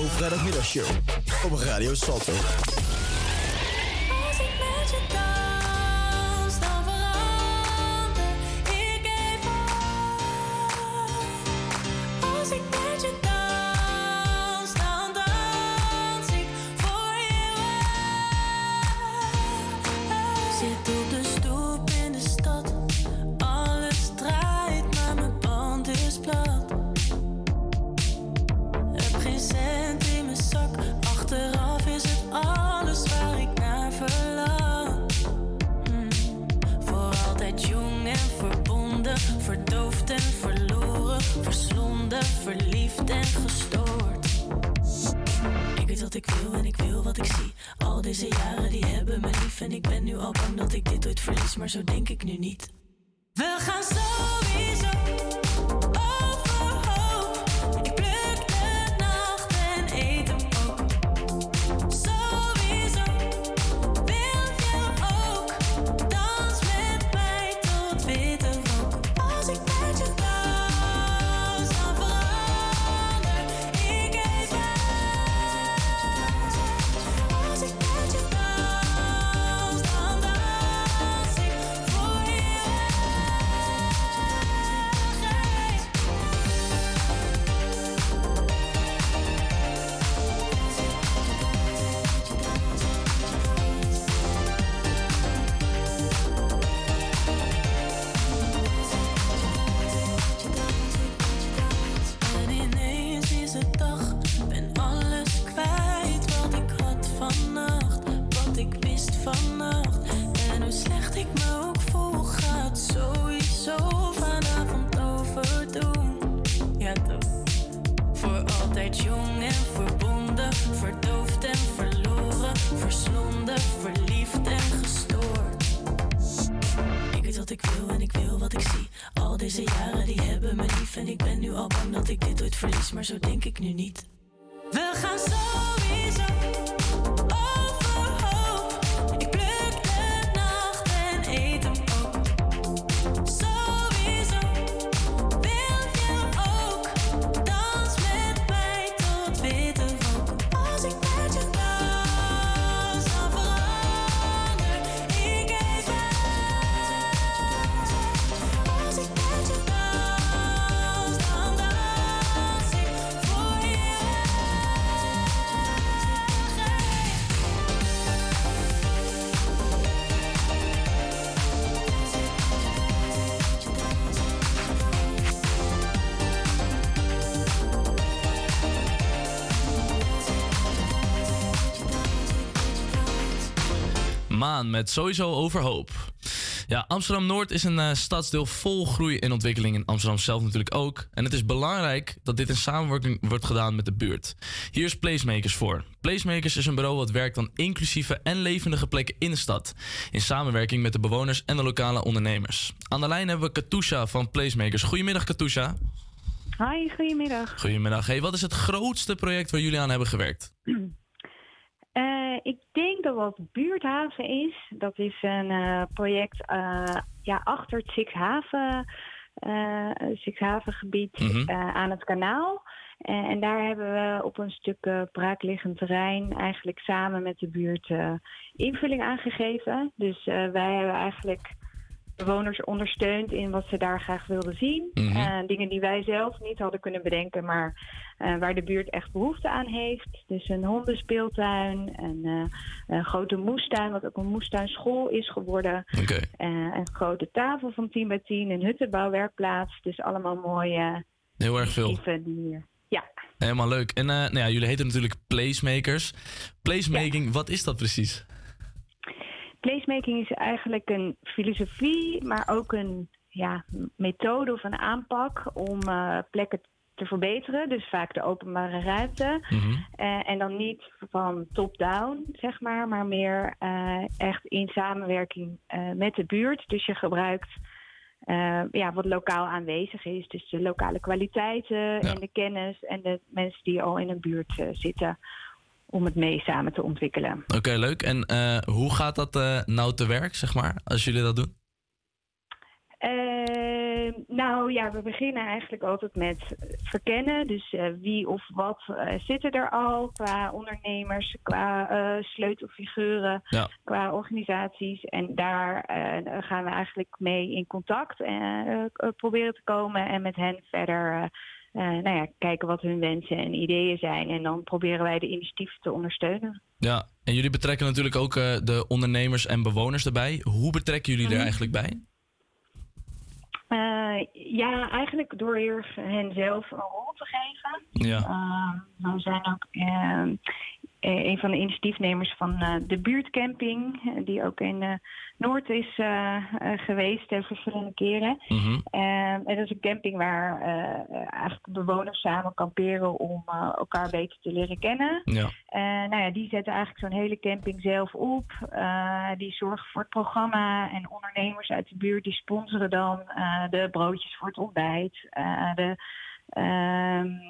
jouw vrijdagmiddagshow op Radio Salto. Als Maan met sowieso overhoop. Ja, Amsterdam Noord is een eh, stadsdeel vol groei en ontwikkeling. In Amsterdam zelf natuurlijk ook. En het is belangrijk dat dit in samenwerking wordt gedaan met de buurt. Hier is Placemakers voor. Placemakers is een bureau wat werkt aan inclusieve en levendige plekken in de stad. In samenwerking met de bewoners en de lokale ondernemers. Aan de lijn hebben we Katusha van Placemakers. Goedemiddag, Katusha. Hi, goedemiddag. Goedemiddag. Hey, wat is het grootste project waar jullie aan hebben gewerkt? <clears throat> Eh, ik denk dat wat buurthaven is. Dat is een eh, project eh, ja, achter het Sixhaven, Sixhavengebied Mhm. aan het kanaal. En daar hebben we op een stuk braakliggend terrein eigenlijk samen met de buurt invulling aangegeven. Dus eh, wij hebben eigenlijk bewoners ondersteund in wat ze daar graag wilden zien. Mhm. Eh, dingen die wij zelf niet hadden kunnen bedenken, maar eh, waar de buurt echt behoefte aan heeft. Dus een hondenspeeltuin, een, eh, een grote moestuin, wat ook een moestuinschool is geworden. Eh, een grote tafel van 10 bij 10, een huttenbouwwerkplaats. Dus allemaal mooie Heel erg veel. die... Ja, Helemaal leuk. En nou ja, jullie heten natuurlijk Placemakers. Placemaking, wat is dat precies? Placemaking is eigenlijk een filosofie, maar ook een ja, methode of een aanpak om eh, plekken te verbeteren. Dus vaak de openbare ruimte. Eh, en dan niet van top-down, zeg maar, maar meer eh, echt in samenwerking met de buurt. Dus je gebruikt ja, wat lokaal aanwezig is. Dus de lokale kwaliteiten en de kennis en de mensen die al in een buurt zitten. Om het mee samen te ontwikkelen. Oké, leuk. En eh, hoe gaat dat eh, nou te werk, zeg maar, als jullie dat doen? Ehm, nou ja, we beginnen eigenlijk altijd met verkennen. Dus eh, wie of wat eh, zitten er al qua ondernemers, qua eh, sleutelfiguren, Ja. qua organisaties. En daar eh, gaan we eigenlijk mee in contact en eh, proberen te komen en met hen verder eh, nou ja, kijken wat hun wensen en ideeën zijn. En dan proberen wij de initiatieven te ondersteunen. Ja, en jullie betrekken natuurlijk ook eh, de ondernemers en bewoners erbij. Hoe betrekken jullie er Mhm. eigenlijk bij? Eh, ja, eigenlijk door heel hen zelf een rol te geven. Ja. Uh, we zijn ook eh, eh, een van de initiatiefnemers van eh, de buurtcamping, eh, die ook in eh, Noord is eh, eh, geweest eh, verschillende keren. Eh, en dat is een camping waar eh, eh, eigenlijk bewoners samen kamperen om eh, elkaar beter te leren kennen. Ja. Eh, nou ja, die zetten eigenlijk zo'n hele camping zelf op. Eh, die zorgen voor het programma en ondernemers uit de buurt die sponsoren dan eh, de broodjes voor het ontbijt. eh, de, ehm,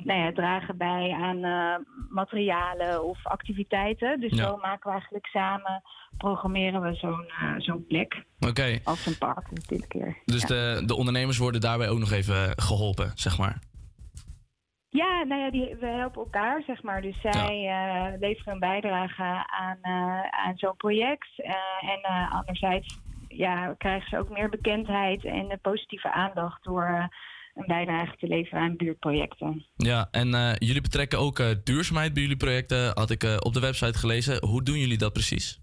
nou ja, dragen bij aan eh, materialen of activiteiten. Dus Ja. zo maken we eigenlijk samen, programmeren we zo'n eh, zo'n plek. Oké, Als een park natuurlijk keer. dus Ja. de, de ondernemers worden daarbij ook nog even geholpen, zeg maar. Ja, nou ja, die, we helpen elkaar, zeg maar. Dus zij eh, leveren een bijdrage aan, eh, aan zo'n project. eh, en eh, anderzijds ja, krijgen ze ook meer bekendheid en eh, positieve aandacht door eh, een bijdrage te leveren aan buurtprojecten. Ja, en eh, jullie betrekken ook eh, duurzaamheid bij jullie projecten, had ik eh, op de website gelezen. Hoe doen jullie dat precies?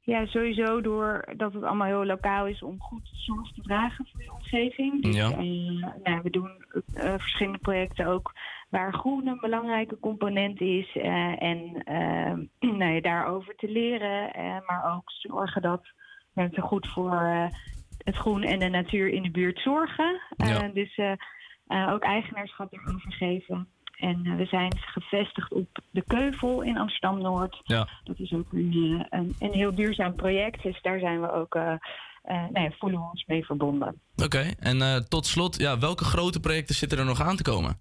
Ja, sowieso doordat het allemaal heel lokaal is om goed zorg te dragen voor je omgeving. Dus, Ja. nou, we doen verschillende projecten ook waar groen een belangrijke component is. en <clears throat> nou ja, daarover te leren, maar ook zorgen dat mensen goed voor het groen en de natuur in de buurt zorgen. Eh, Ja. dus eh, eh, ook eigenaarschap erover geven. En we zijn gevestigd op de Keuvel in Amsterdam-Noord. Ja. Dat is ook een, een, een heel duurzaam project. Dus daar zijn we ook, eh, nou voelen we ons mee verbonden. Oké, en tot slot, ja, welke grote projecten zitten er nog aan te komen?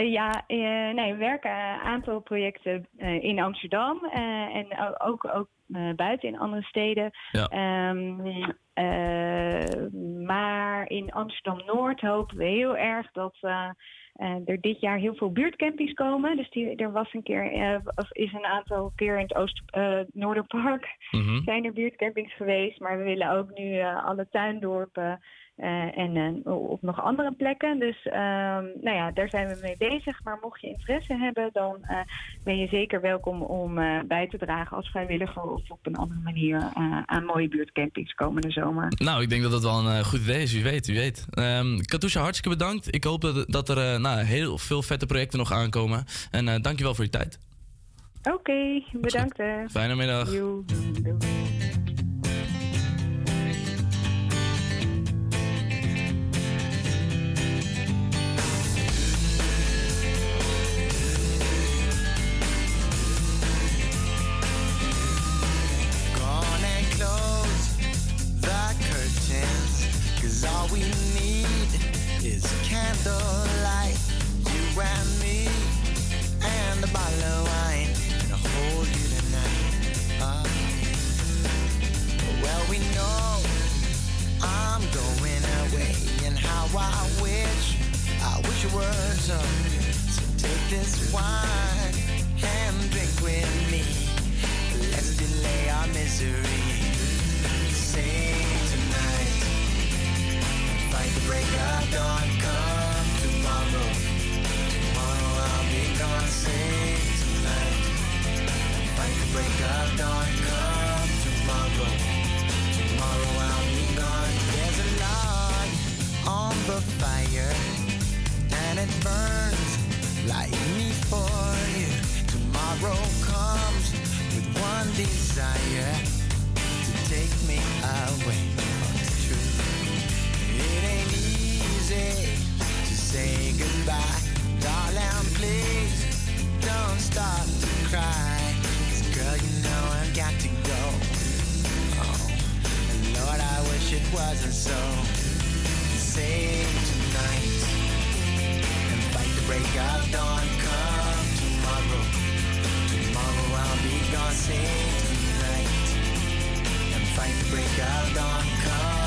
Eh, ja, eh, nee, we werken een aantal projecten eh, in Amsterdam en ook, ook buiten in andere steden. Ja. Ehm, eh, maar in Amsterdam-Noord hopen we heel erg dat er dit jaar heel veel buurtcampings komen. Dus die, er was een keer, of is een aantal keer in het Oost, eh, Noorderpark Mhm. zijn er buurtcampings geweest. Maar we willen ook nu alle tuindorpen eh, en eh, op nog andere plekken. Dus ehm, nou ja, daar zijn we mee bezig. Maar mocht je interesse hebben, dan eh, ben je zeker welkom om bij te dragen als vrijwilliger of op een andere manier aan mooie buurtcampings komende zomer. Nou, ik denk dat dat wel een goed idee is, wie weet, wie weet. Katusha, hartstikke bedankt. Ik hoop dat, dat er nou, heel veel vette projecten nog aankomen. En dankjewel voor je tijd. Oké, bedankt. Fijne middag. Joe. You and me, and a bottle of wine. I'll hold you tonight. Ah. well, we know I'm going away. And how I wish, I wish so. Take this wine and drink with me. Let's delay our misery. Sing tonight. Fight the break dawn. Tonight. Fight break. Come tomorrow. Tomorrow I'll be gone. There's a log on the fire, and it burns like me for you. Tomorrow comes with one desire to take me away. It ain't easy to say goodbye. Darling, please don't start to cry. 'Cause girl, you know I've got to go. Oh, Lord, I wish it wasn't so. Sing tonight and fight the break of dawn. Come tomorrow. Tomorrow I'll be gone. Sing tonight and fight the break of dawn. Come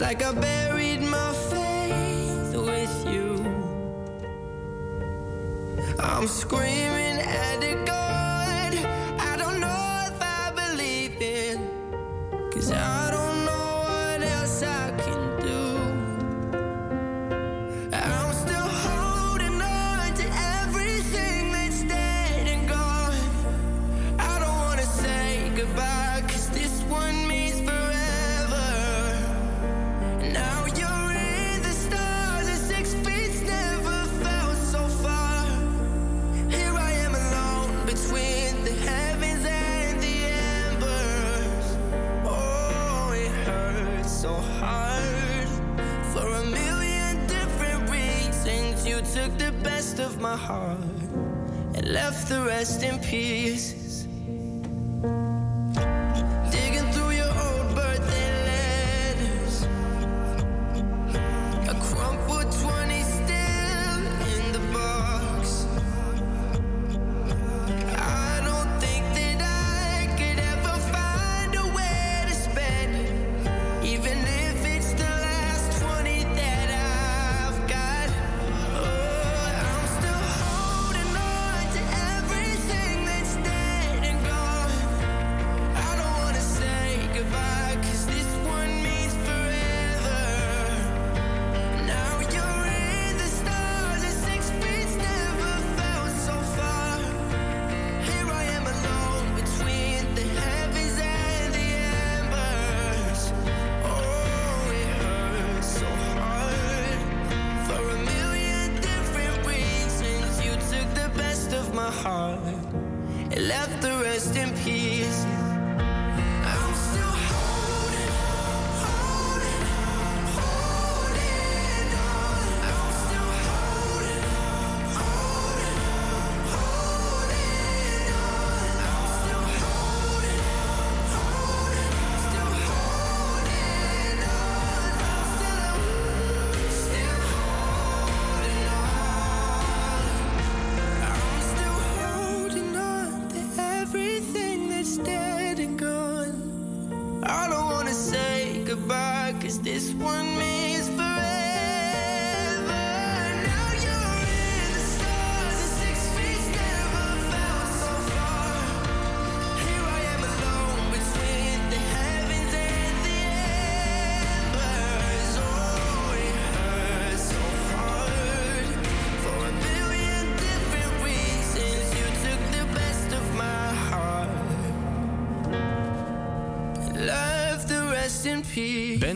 like a bear. my heart and left the rest in peace.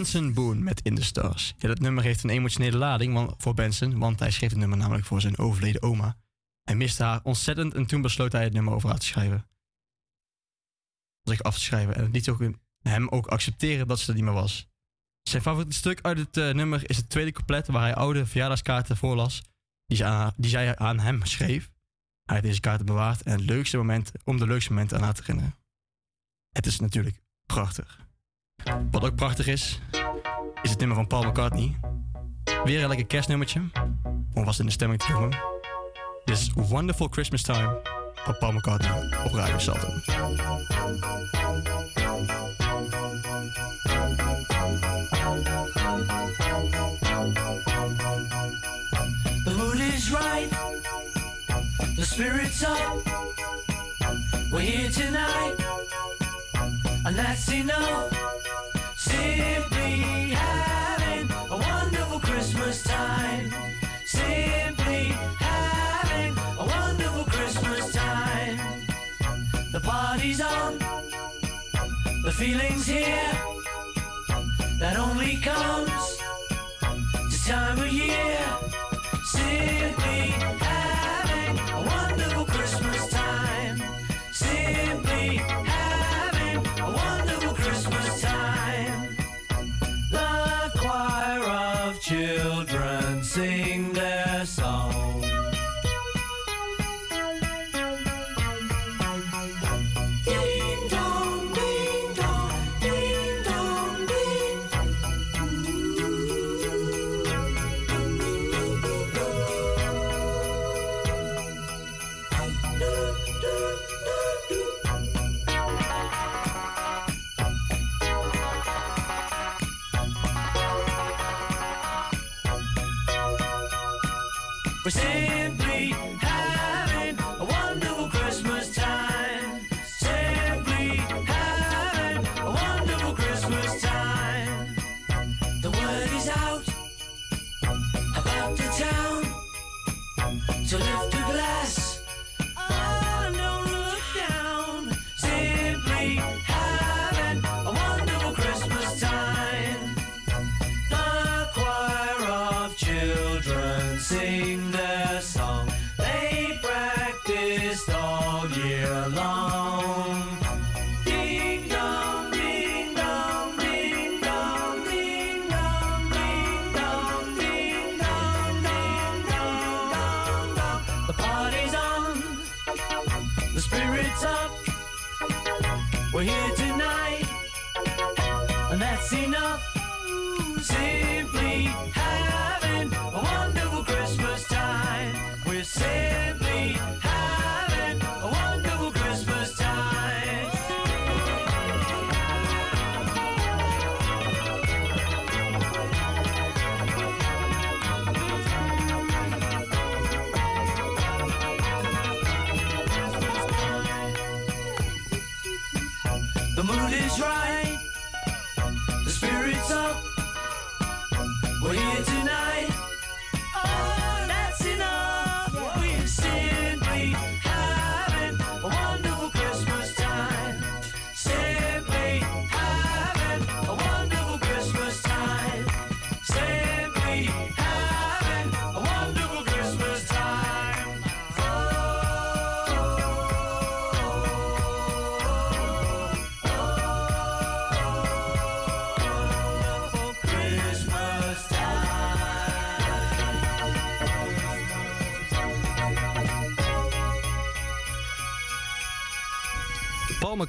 Benson Boone met In the Stars. Dat nummer heeft een emotionele lading voor Benson, want hij schreef het nummer namelijk voor zijn overleden oma. Hij miste haar ontzettend en toen besloot hij het nummer over haar te schrijven. Zich af te schrijven en het liet ook hem ook accepteren dat ze er niet meer was. Zijn favoriete stuk uit het eh, nummer is het tweede couplet waar hij oude verjaardagskaarten voorlas die, aan, die zij aan hem schreef. Hij heeft deze kaarten bewaard en het leukste moment, om de leukste momenten aan haar te herinneren. Het is natuurlijk prachtig. Wat ook prachtig is, is het nummer van Paul McCartney. Weer een lekker kerstnummertje, om vast in de stemming te komen. Dit Wonderful Christmas Time van Paul McCartney op Radio Salto. The mood is right, the spirit's up. We're here tonight, and that's enough. The feeling's here. That only comes this time of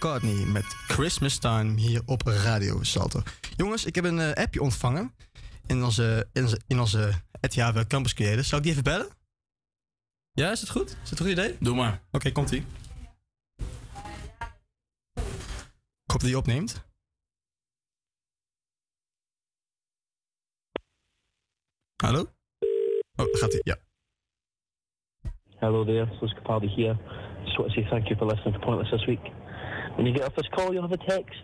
McCartney met Christmas Time hier op Radio Salto. Jongens, ik heb een eh, appje ontvangen in onze, in onze, in onze ETH Campus Creators. Zou ik die even bellen? Ja, is het goed? Is het een goed idee? Doe maar. Oké, komt-ie. Ik hoop dat hij opneemt. Hallo? Oh, daar gaat hij. Ja. Hello there, this is Capaldi here. Just want to say thank you for listening to Pointless this week. When you get off this call, you'll have a text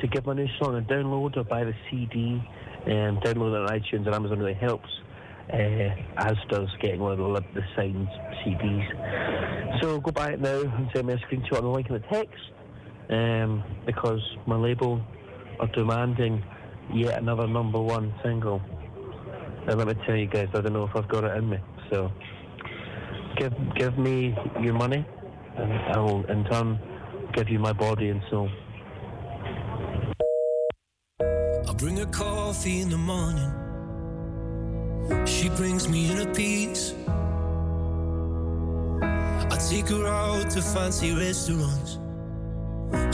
to give my new song a download or buy the CD. Um, download it on iTunes and Amazon really helps, uh, as does getting one of the, the signed CDs. So go buy it now and send me a screenshot and a link in the text, um, because my label are demanding yet another number one single. And let me tell you guys, I don't know if I've got it in me. So give give me your money, and I will in turn give you my body and soul. I bring her coffee in the morning. She brings me inner peace. I take her out to fancy restaurants.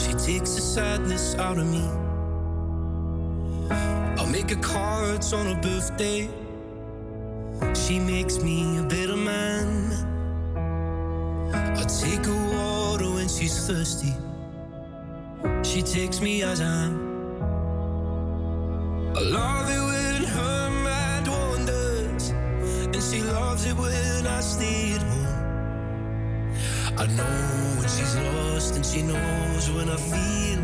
She takes the sadness out of me. I make her cards on her birthday. She makes me a better man. I take her water when she's thirsty. She takes me as I am. I love it when her mind wanders, and she loves it when I stay at home. I know when she's lost, and she knows when I feel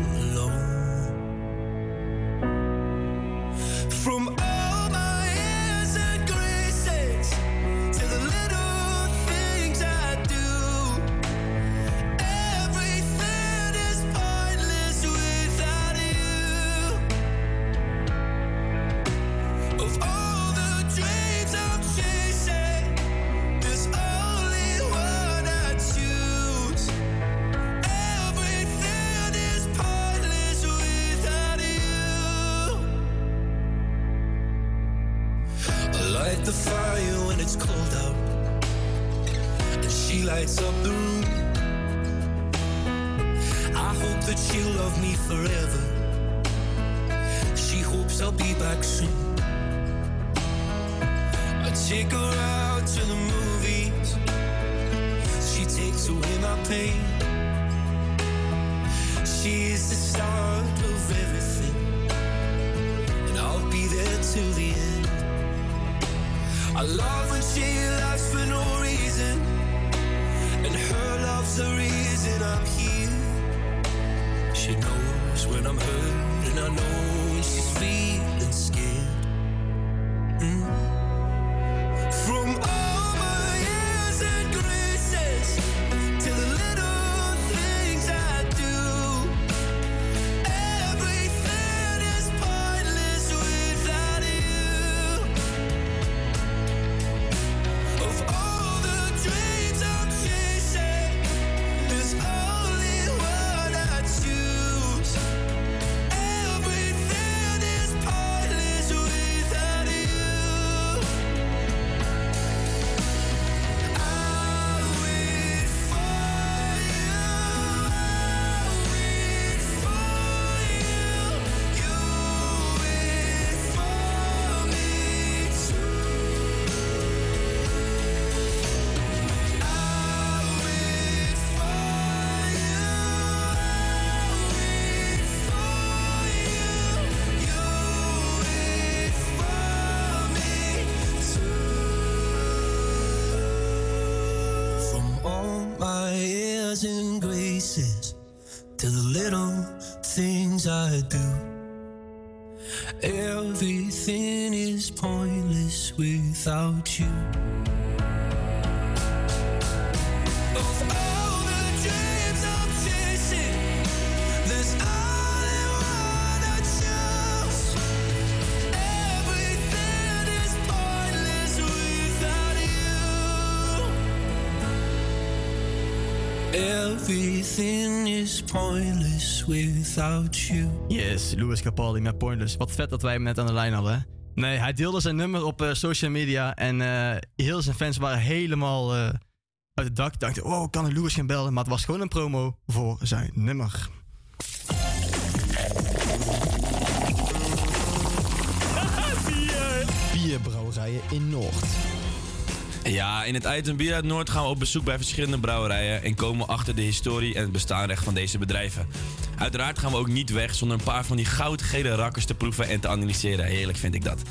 Everything is pointless without you. Everything is pointless without you. Yes, Louis Capaldi met Pointless. Wat vet dat wij hem net aan de lijn hadden. hè? Nee, hij deelde zijn nummer op eh, social media en eh, heel zijn fans waren helemaal eh, uit het dak. Dachten, oh, kan ik Louis gaan bellen? Maar het was gewoon een promo voor zijn nummer. <laughs> Bierbrouwerijen in Noord. Ja, in het item Bier uit Noord gaan we op bezoek bij verschillende brouwerijen en komen achter de historie en het bestaanrecht van deze bedrijven. Uiteraard gaan we ook niet weg zonder een paar van die goudgele rakkers te proeven en te analyseren. Heerlijk vind ik dat.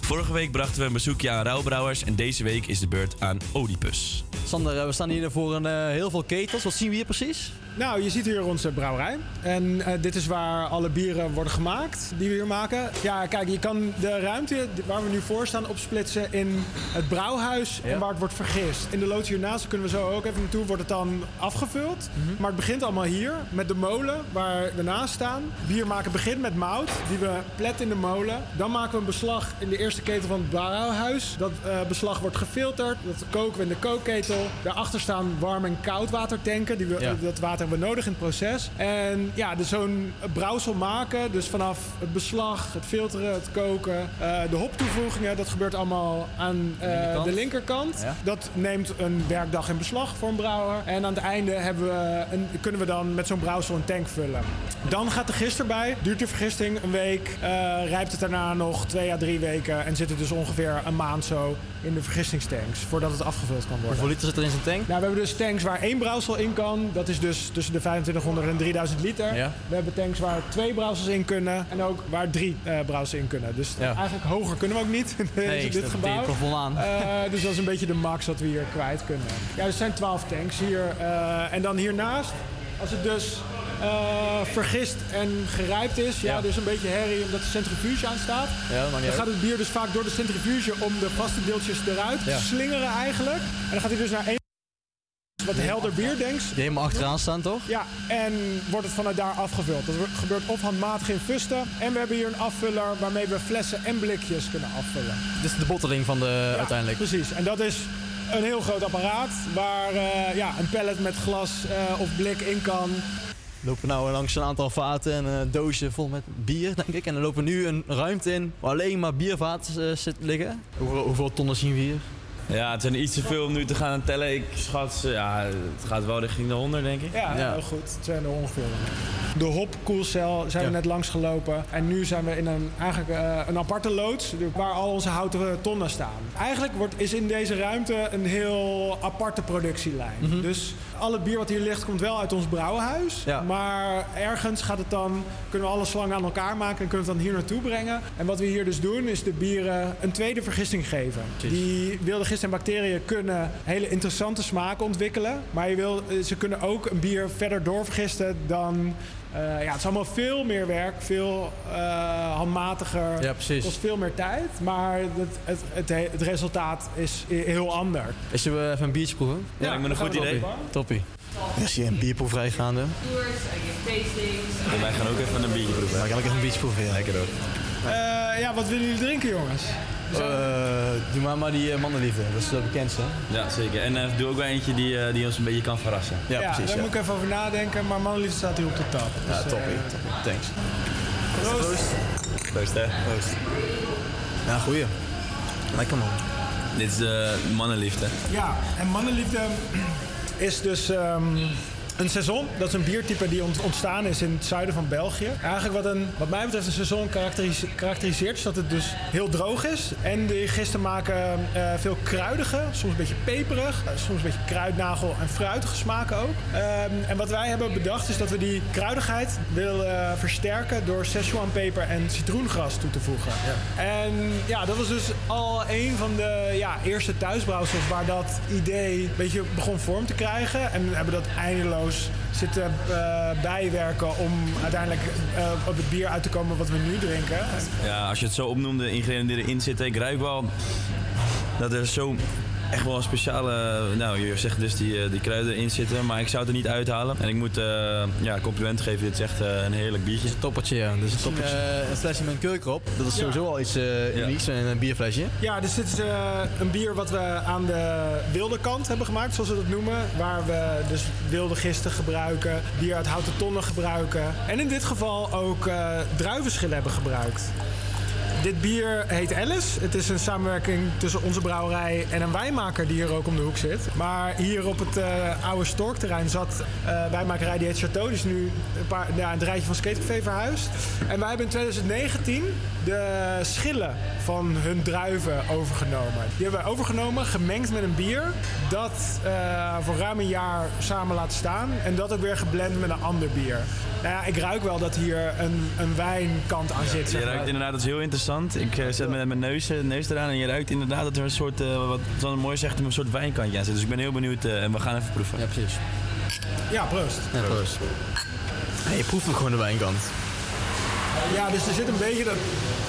Vorige week brachten we een bezoekje aan Rauwbrouwers en deze week is de beurt aan Oedipus. Sander, eh, we staan hier voor een, eh, heel veel ketels. Wat zien we hier precies? nou, je ziet hier onze brouwerij. En eh, dit is waar alle bieren worden gemaakt die we hier maken. Ja, kijk, je kan de ruimte waar we nu voor staan opsplitsen in het brouwhuis en waar het wordt vergist. In de loods hiernaast kunnen we zo ook even naartoe, wordt het dan afgevuld. Maar het begint allemaal hier met de molen waar we naast staan. Bier maken begint met mout, die we pletten in de molen. Dan maken we een beslag in de eerste ketel van het brouwhuis. Dat eh, beslag wordt gefilterd, dat koken we in de kookketel. Daarachter staan warm en koud watertanken. Die we, Ja. Dat water hebben we nodig in het proces. En ja, dus zo'n brouwsel maken, dus vanaf het beslag, het filteren, het koken, eh, de hoptoevoegingen, dat gebeurt allemaal aan eh, de linkerkant. Ja. Dat neemt een werkdag in beslag voor een brouwer. En aan het einde hebben we een, kunnen we dan met zo'n brouwsel een tank vullen. Dan gaat de gist erbij. Duurt de vergisting een week. eh, rijpt het daarna nog twee à drie weken. En zit het dus ongeveer een maand zo in de vergistingstanks. Voordat het afgevuld kan worden. Hoeveel liter zit er in zijn tank? Nou, we hebben dus tanks waar één brouwsel in kan. Dat is dus tussen de 2500 en 3000 liter. Ja. We hebben tanks waar twee brouwsels in kunnen. En ook waar drie eh brouwsels in kunnen. Dus Ja. eigenlijk hoger kunnen we ook niet <laughs> in deze- Nee, dit gebouw. aan. Eh, dus dat is een beetje de max wat we hier kwijt kunnen. Ja, er zijn 12 tanks hier. en dan hiernaast, als het dus eh, vergist en gerijpt is, ja, Ja. dus een beetje herrie omdat de centrifuge aan staat. Ja, Dan gaat het bier dus vaak door de centrifuge om de vaste deeltjes eruit te slingeren eigenlijk. En dan gaat hij dus naar één wat helder bierdenks. Die helemaal achteraan staan, toch? Ja, en wordt het vanuit daar afgevuld. Dat gebeurt of handmatig in fusten. En we hebben hier een afvuller waarmee we flessen en blikjes kunnen afvullen. Dit is de botteling van de Ja, uiteindelijk. Precies. En dat is een heel groot apparaat waar eh, ja, een pallet met glas eh, of blik in kan. We lopen nou langs een aantal vaten en een doosje vol met bier, denk ik. En dan lopen we nu een ruimte in waar alleen maar biervaten eh, zitten liggen. Hoeveel, hoeveel tonnen zien we hier? Ja, het zijn iets te veel om nu te gaan tellen. Ik schat, ze- ja, het gaat wel richting de 100, denk ik. Ja, heel goed. Het zijn er ongeveer. De hopkoelcel zijn we net langs gelopen. En nu zijn we in een, eigenlijk, eh, een aparte loods waar al onze houten tonnen staan. Eigenlijk wordt, is in deze ruimte een heel aparte productielijn. Mhm. Dus al het bier wat hier ligt komt wel uit ons brouwenhuis. Maar ergens gaat het dan, kunnen we alle slangen aan elkaar maken en kunnen we het dan hier naartoe brengen. En wat we hier dus doen is de bieren een tweede vergisting geven. Die wilde gisten en bacteriën kunnen hele interessante smaken ontwikkelen. Maar je wil, eh, ze kunnen ook een bier verder doorvergisten dan... eh, ja, het is allemaal veel meer werk, veel eh, handmatiger. Ja, precies. kost veel meer tijd, maar het, het, het, het resultaat is heel anders. Is zullen we even een biertje proeven? Ja, lijkt me een goed idee. Toppie. Is hier een bierproeverij gaande. En wij gaan ook even een biertje proeven. Maar ik ga lekker een biertje proeven, ja. Eh, ja, wat willen jullie drinken, jongens? Eh, doe maar maar die uh, mannenliefde, dat is de bekendste. Ja, zeker. En eh, doe ook wel eentje die, eh, die ons een beetje kan verrassen. Ja, precies. daar ja. moet ik even over nadenken, maar mannenliefde staat hier op de tap. Ja, Dus, toppie. eh, toppie. Thanks. Proost. Proost, hè. Proost. Ja, goeie. Lekker man. Dit is de mannenliefde. Ja, en mannenliefde is dus ehm, een saison. Dat is een biertype die ont- ontstaan is in het zuiden van België. Eigenlijk wat, een, wat mij betreft een saison karakteris- karakteriseert... is dat het dus heel droog is. En de gisten maken eh, veel kruidige, soms een beetje peperig... eh, soms een beetje kruidnagel en fruitige smaken ook. Ehm, en wat wij hebben bedacht is dat we die kruidigheid willen eh, versterken... door Szechuanpeper en citroengras toe te voegen. En ja, dat was dus al een van de ja, eerste thuisbrouwsels waar dat idee een beetje begon vorm te krijgen. En we hebben dat eindeloos zitten eh, bijwerken om uiteindelijk eh, op het bier uit te komen wat we nu drinken. Ja, als je het zo opnoemt, de ingrediënten erin zitten, ik ruik wel dat er zo echt wel een speciale, nou je zegt dus die, eh, die kruiden in zitten, maar ik zou het er niet uithalen. En ik moet eh ja, compliment geven, dit is echt eh, een heerlijk biertje. Toppertje, ja. Dus een toppertje. een flesje met een erop. Dat is sowieso al iets eh unieks, een, een bierflesje. Ja, dus dit is eh, een bier wat we aan de wilde kant hebben gemaakt, zoals we dat noemen. Waar we dus wilde gisten gebruiken, bier uit houten tonnen gebruiken. En in dit geval ook eh druivenschillen hebben gebruikt. Dit bier heet Alice. Het is een samenwerking tussen onze brouwerij en een wijnmaker die hier ook om de hoek zit. Maar hier op het eh, oude Storkterrein zat eh wijnmakerij die heet Chateau. Die is nu een, paar, ja, een rijtje van Skatecafé verhuisd. En wij hebben in 2019 de schillen van hun druiven overgenomen. Die hebben wij overgenomen, gemengd met een bier. Dat eh, voor ruim een jaar samen laten staan. En dat ook weer geblend met een ander bier. Nou ja, ik ruik wel dat hier een, een wijnkant aan zit. Je zeg ruikt inderdaad, dat is heel interessant. Ik eh, zet met mijn neus, eh, neus eraan en je ruikt inderdaad dat er een soort, eh, wat Sanne mooi zegt, een soort wijnkantje aan zit. Dus ik ben heel benieuwd en we gaan even proeven. Ja, precies. Ja, proost. Ja, proost. Hey, je proeft hem gewoon de wijnkant. Ja, dus er zit een beetje dat...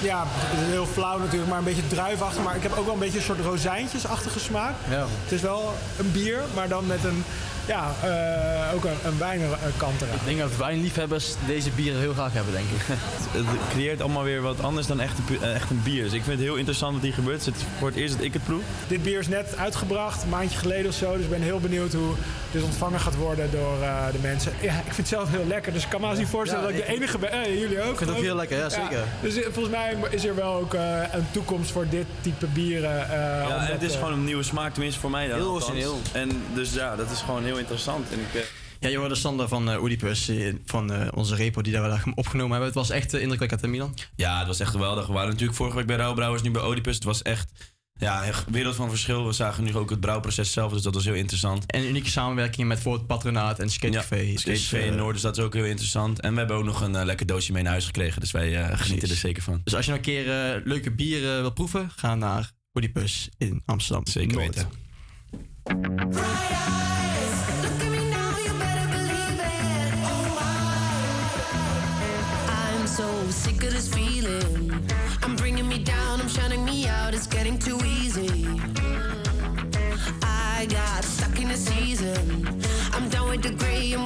Ja, het is heel flauw natuurlijk, maar een beetje druivachtig. Maar ik heb ook wel een beetje een soort rozijntjesachtige smaak. Ja. Het is wel een bier, maar dan met een... Ja, eh, ook een, een wijnkant eraan. Ik denk dat wijnliefhebbers deze bieren heel graag hebben, denk ik. <laughs> Het creëert allemaal weer wat anders dan echt een, eh, echt een bier. Dus ik vind het heel interessant wat hier gebeurt. Het is voor het eerst dat ik het proef. Dit bier is net uitgebracht, een maandje geleden of zo. Dus ik ben heel benieuwd hoe dit ontvangen gaat worden door eh, de mensen. Ja, ik vind het zelf heel lekker. Dus ik kan me haast niet voorstellen Ja, dat ik de enige ben. Eh, jullie ook. Ik vind het ook heel lekker, ja, zeker. Dus eh, volgens mij is er wel ook eh, een toekomst voor dit type bieren. eh, Ja, het is eh, gewoon een nieuwe smaak, tenminste voor mij dan. Heel origineel. En dus ja, dat is gewoon heel interessant. En ik, eh, Ja, je hoorde Sander van eh Oedipus, eh, van eh, onze repo die daar wel opgenomen hebben. Het was echt uh, indrukwekkend in Milan. Ja, het was echt geweldig. We waren natuurlijk vorige week bij Rauwbrouwers, nu bij Oedipus. Het was echt ja, een wereld van verschil. We zagen nu ook het brouwproces zelf, dus dat was heel interessant. En unieke samenwerkingen met bijvoorbeeld Patronaat en Skatecafé. Ja, Dus, in Noord, dus dat is ook heel interessant. En we hebben ook nog een lekker doosje mee naar huis gekregen, dus wij eh, genieten er zeker van. Dus als je nog een keer eh, leuke bieren wil proeven, ga naar Oedipus in Amsterdam. Zeker Noord. weten. I'm sick of this feeling. I'm bringing me down, I'm shutting me out, it's getting too easy. I got stuck in a season. I'm done with the gray, I'm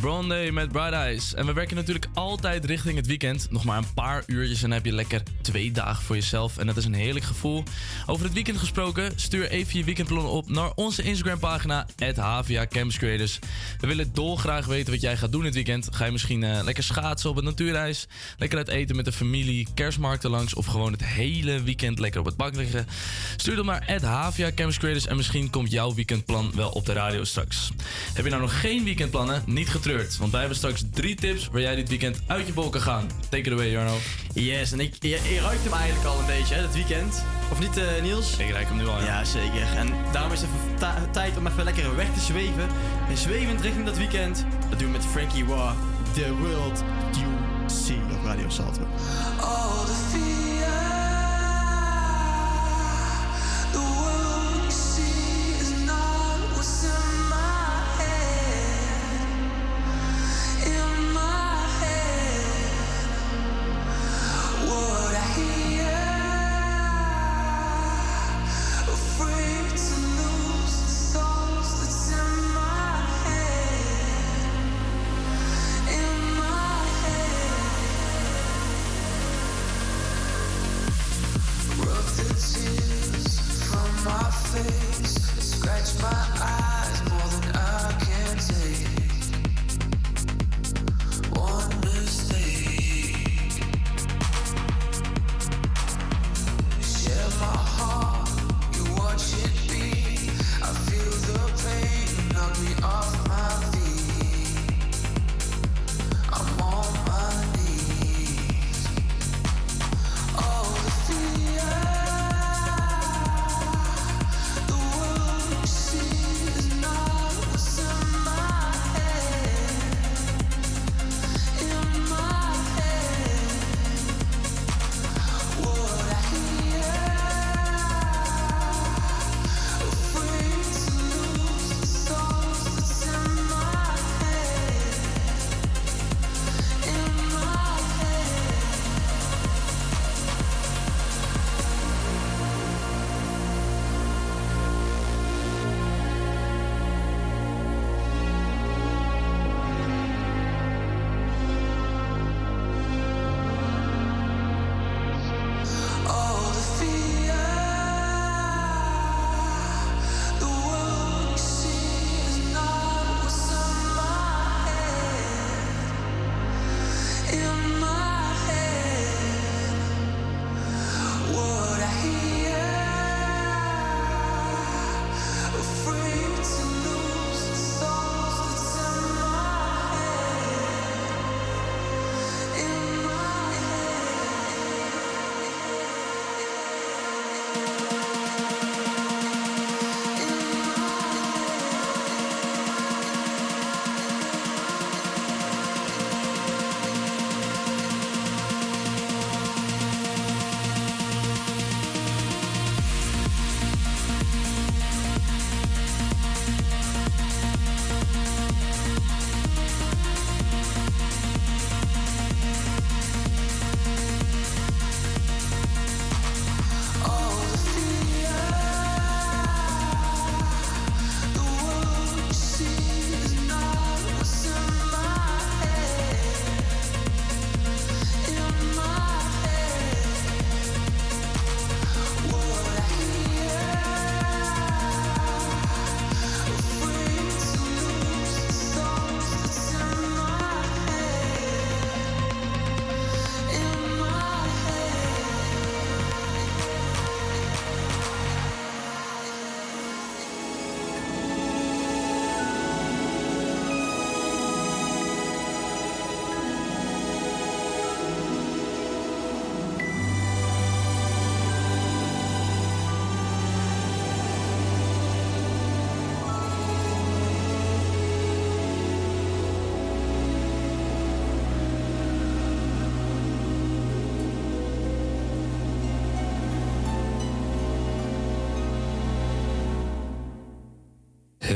Day met Bright Eyes. En we werken natuurlijk altijd richting het weekend. Nog maar een paar uurtjes en dan heb je lekker twee dagen voor jezelf. En dat is een heerlijk gevoel. Over het weekend gesproken, stuur even je weekendplannen op naar onze Instagram pagina, HVA. We willen dolgraag weten wat jij gaat doen dit weekend. Ga je misschien eh, lekker schaatsen op het natuurreis? Lekker uit eten met de familie, kerstmarkten langs of gewoon het hele weekend lekker op het bak liggen? Stuur dan naar HVA en misschien komt jouw weekendplan wel op de radio straks. Heb je nou nog geen weekendplannen? Niet getreurd, want wij hebben straks drie tips waar jij dit weekend uit je bol kan gaan. Take it away, Jarno. Yes, en ik, je, ruikt hem eigenlijk al een beetje, hè, het weekend. Of niet, eh, Niels? Ik ruik hem nu al, ja. Ja, zeker. En daarom is het tijd om even lekker weg te zweven. En zwevend richting dat weekend. Dat doen we met Frankie War. The World You See op Radio Salto. All the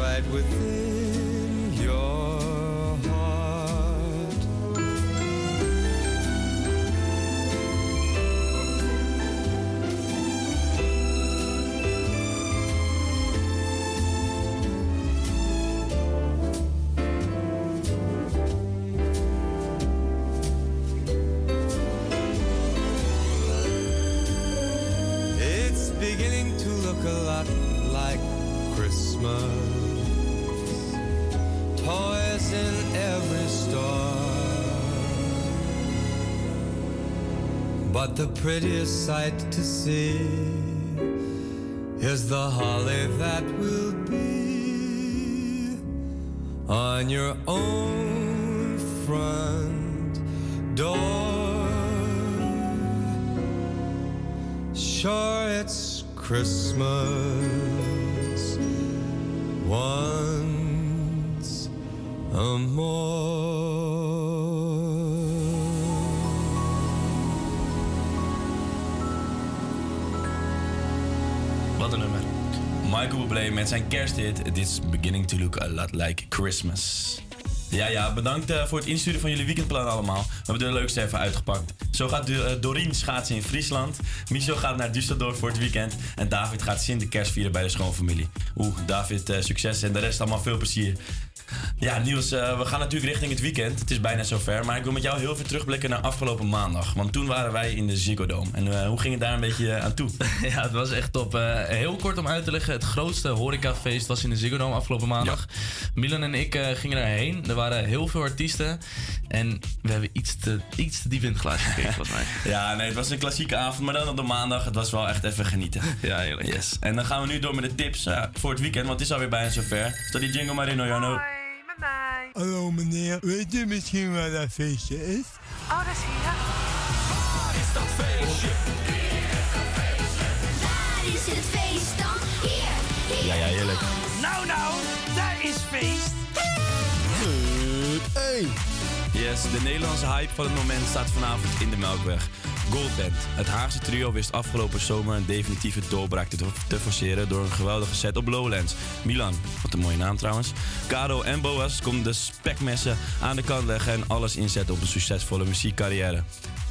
right within prettiest sight to see is the holly that will be on your own front door. Sure, it's Christmas Met zijn kersthit It is beginning to look a lot like Christmas. Ja, ja, bedankt eh, voor het insturen van jullie weekendplan allemaal. We hebben de leukste even uitgepakt. Zo gaat Do- eh, schaatsen in Friesland. Michel gaat naar Düsseldorf voor het weekend. En David gaat Sint de kerst vieren bij de schoonfamilie. Oeh, David, eh, succes en de rest allemaal veel plezier. Ja, Niels, eh, we gaan natuurlijk richting het weekend. Het is bijna zover. Maar ik wil met jou heel veel terugblikken naar afgelopen maandag. Want toen waren wij in de Ziggo Dome. En eh, hoe ging het daar een beetje eh, aan toe? <laughs> Ja, het was echt top. Eh, heel kort om uit te leggen. Het grootste horecafeest was in de Ziggo Dome afgelopen maandag. Milan en ik eh, gingen daarheen. Er waren heel veel artiesten. En we hebben iets te, iets te diep in het glaasje gekeken, volgens mij. <laughs> Ja, nee, het was een klassieke avond, maar dan op de maandag. Het was wel echt even genieten. <laughs> Ja, heerlijk. Yes. En dan gaan we nu door met de tips eh, voor het weekend, want het is alweer bijna zover. Stel die jingle maar in. Hallo meneer, weet u misschien waar dat feestje is? Oh, dat is hier. Waar is dat feestje? Waar is het feest dan? Hier, Ja, ja, heerlijk. Nou, nou, daar is feest. Hey. Yes, de Nederlandse hype van het moment staat vanavond in de Melkweg. Goldband. Het Haagse trio wist afgelopen zomer een definitieve doorbraak te, forceren door een geweldige set op Lowlands. Milan, wat een mooie naam trouwens. Caro en Boas konden de spekmessen aan de kant leggen en alles inzetten op een succesvolle muziekcarrière.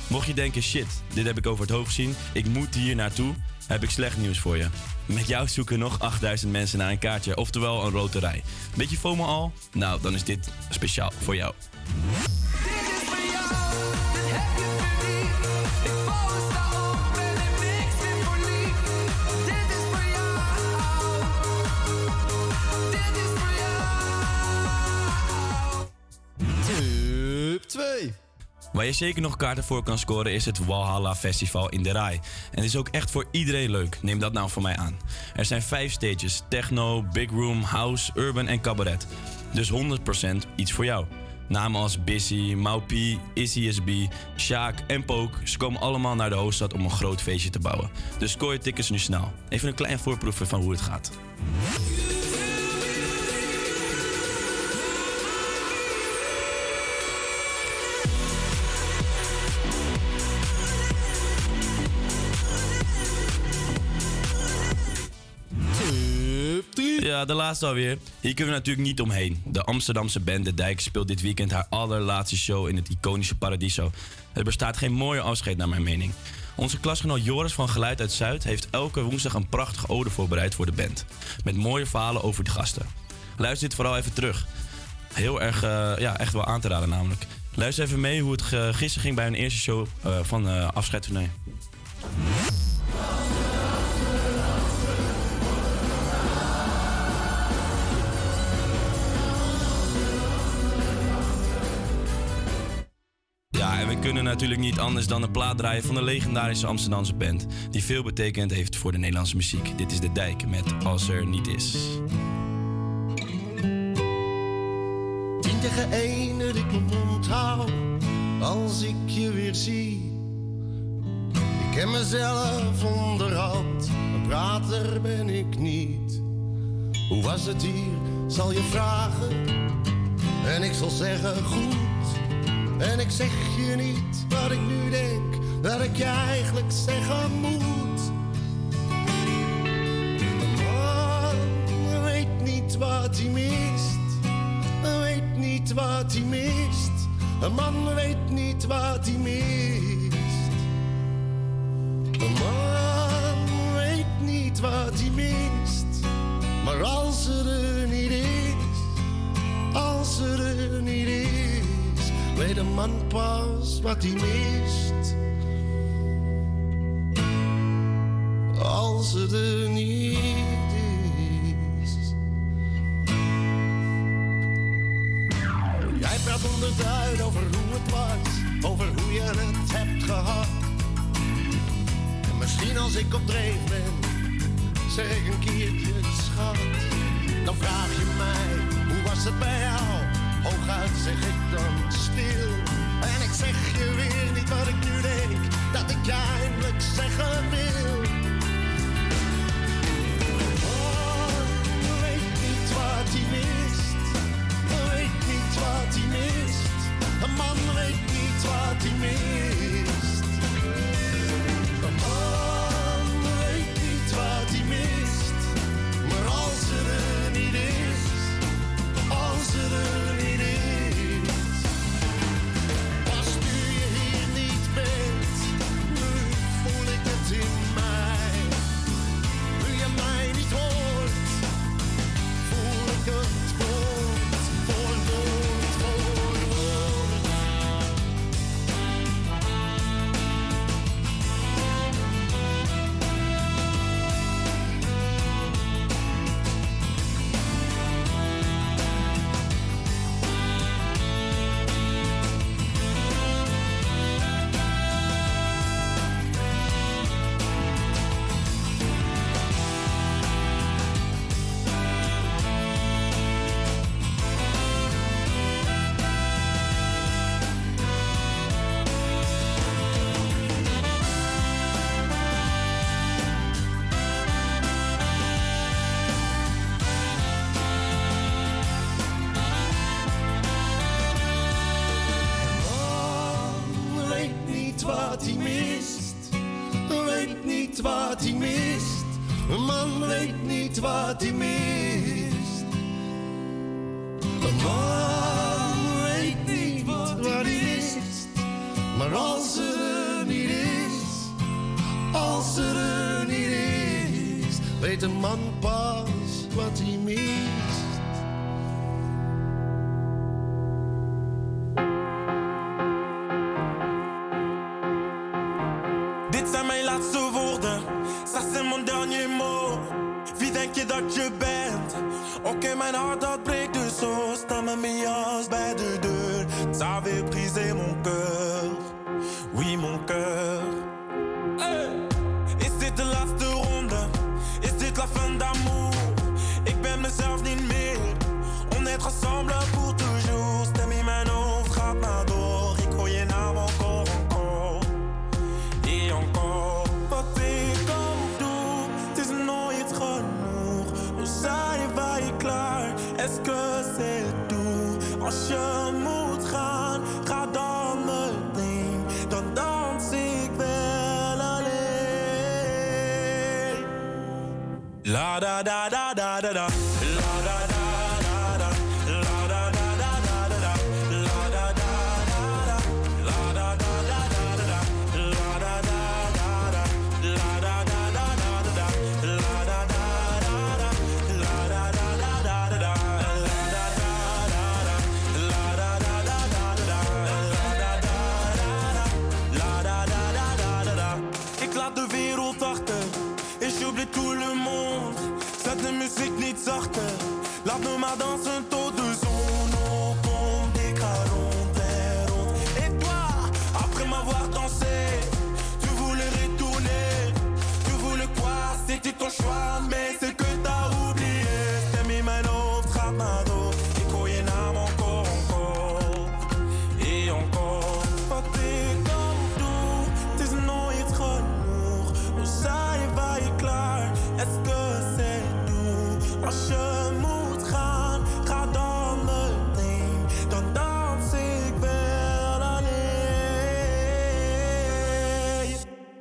Mocht je denken, shit, dit heb ik over het hoofd gezien, ik moet hier naartoe, heb ik slecht nieuws voor je. Met jou zoeken nog 8000 mensen naar een kaartje, oftewel een loterij. Weet je FOMO al? Nou, dan is dit speciaal voor jou. 2. Waar je zeker nog kaarten voor kan scoren is het Walhalla Festival in de Rai. En is ook echt voor iedereen leuk, neem dat nou voor mij aan. Er zijn vijf stages, techno, big room, house, urban en cabaret. Dus 100% iets voor jou. Namen als Bissy, Maupi, Issy SB, Sjaak en Pook... ze komen allemaal naar de hoofdstad om een groot feestje te bouwen. Dus scoor je tickets nu snel. Even een klein voorproefje van hoe het gaat. Ja, de laatste alweer. Hier kunnen we natuurlijk niet omheen. De Amsterdamse band De Dijk speelt dit weekend haar allerlaatste show in het iconische Paradiso. Er bestaat geen mooier afscheid naar mijn mening. Onze klasgenoot Joris van Geluid uit Zuid heeft elke woensdag een prachtige ode voorbereid voor de band. Met mooie verhalen over de gasten. Luister dit vooral even terug. Heel erg, eh, ja, echt wel aan te raden namelijk. Luister even mee hoe het gisteren ging bij hun eerste show eh, van uh, afscheidstournee. Kunnen natuurlijk niet anders dan een plaat draaien van de legendarische Amsterdamse band. Die veel betekend heeft voor de Nederlandse muziek. Dit is De Dijk met Als er niet is. Tien tegen één dat ik mijn mond als ik je weer zie. Ik ken mezelf onderhand, een prater ben ik niet. Hoe was het hier, zal je vragen en ik zal zeggen goed. En ik zeg je niet wat ik nu denk, dat ik je eigenlijk zeggen moet. Een man weet niet wat hij mist, weet niet wat hij mist. Een man weet niet wat hij mist. Een man weet niet wat hij mist, maar als er er niet is, als er er niet is, weet een man pas wat hij mist. Als het er niet is. Jij praat onderduid over hoe het was, over hoe je het hebt gehad. En misschien als ik op dreef ben, zeg ik een keertje schat. Dan vraag je mij, hoe was het bij jou? Hooguit zeg ik dan stil. En ik zeg je weer niet wat ik nu denk, dat ik je eindelijk zeggen wil. Oh, weet niet wat hij mist, weet niet wat hij mist. Een man weet niet wat hij mist. Da da da.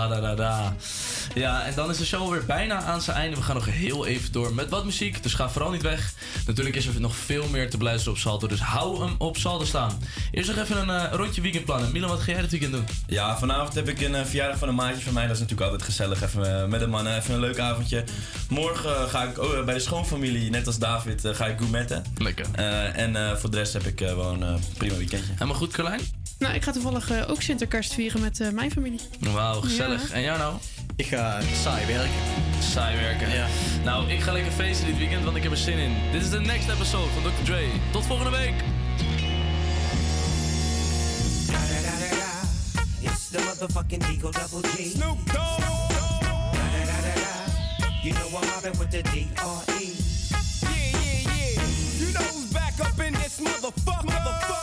La da da da. Ja, en dan is de show weer bijna aan zijn einde. We gaan nog heel even door met wat muziek, dus ga vooral niet weg. Natuurlijk is er nog veel meer te beluisteren op Salto, dus hou hem op Salto staan. Eerst nog even een eh, rondje weekendplannen. Milan, wat ga jij dit weekend doen? Ja, vanavond heb ik een eh, verjaardag van een maatje van mij. Dat is natuurlijk altijd gezellig. Even eh, met de mannen, even een leuk avondje. Morgen ga ik oh, bij de schoonfamilie, net als David, ga ik gourmetten. Lekker. en voor de rest heb ik gewoon een prima weekendje. Helemaal goed, Carlijn? Nou, ik ga toevallig eh, ook Sinterkerst vieren met eh, mijn familie. Wauw, gezellig. Ja. En jou nou? Ik ga saai werken. Saai werken. Ja. Nou, ik ga lekker feesten dit weekend, want ik heb er zin in. Dit is de next episode van Dr. Dre. Tot volgende week. It's the motherfucking Deagle Double G. Snoop Dogg. You know I'm mobbing with the D.R.E. Yeah, yeah, yeah. You know who's back up in this motherfucker. Motherfucker.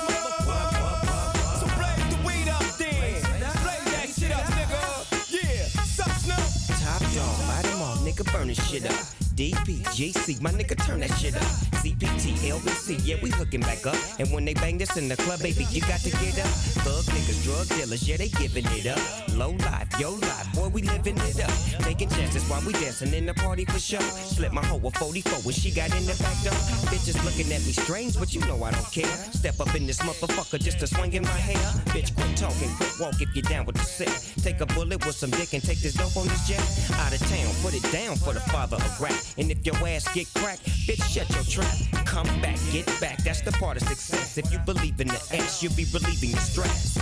'Em off, nigga, burn this shit up. DPGC, my nigga, turn that shit up. CPT, LBC, yeah, we hooking back up. And when they bang this in the club, baby, you got to get up. Thug niggas, drug dealers, yeah, they giving it up. Low life, yo life, boy, we living it up. Taking chances while we dancing in the party for show. Slip my hoe a 44 when she got in the back door. Bitches looking at me strange, but you know I don't care. Step up in this motherfucker just to swing in my hair. Bitch, quit talking, quit walk if you're down with the sick. Take a bullet with some dick and take this dope on this jet. Out of town, put it down for the father of rap. And if your ass get cracked, bitch, shut your trap. Come back, get back, that's the part of success. If you believe in the ass, you'll be relieving the stress.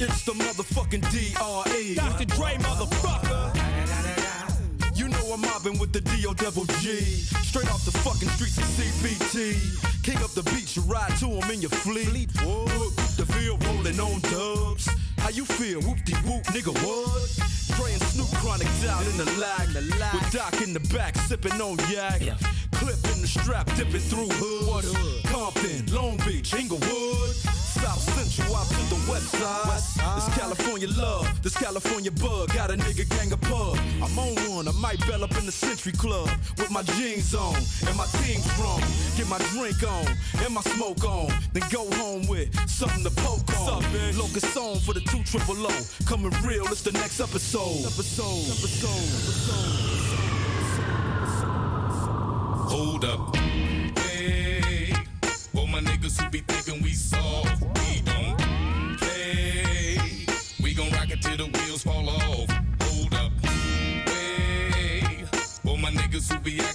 It's the motherfucking D.R.E. Dr. Dre, motherfucker. With the D.O. G. Straight off the fucking streets of CBT. King up the beach, you ride to him in your fleet. Whoop, the field rolling on dubs. How you feel? Whoop de whoop, nigga, what? And Snoop Chronic down in the lag. With Doc in the back, sipping on yak. Clip in the strap, dipping through hood. Compton, Long Beach, Inglewood. South Central out to the west side. This California love, this California bug. Got a nigga gang of pub. I'm on one, I might bell up in the Century Club with my jeans on and my team strong. Get my drink on and my smoke on. Then go home with something to poke on. Locust on for the two triple O. Coming real, it's the next episode episode. Episode. Episode. Episode. Hold up. Wait. All my niggas who be thinking we soft, we don't play. We gon' rock it till the wheels fall off. Hold up. Wait. All my niggas who be acting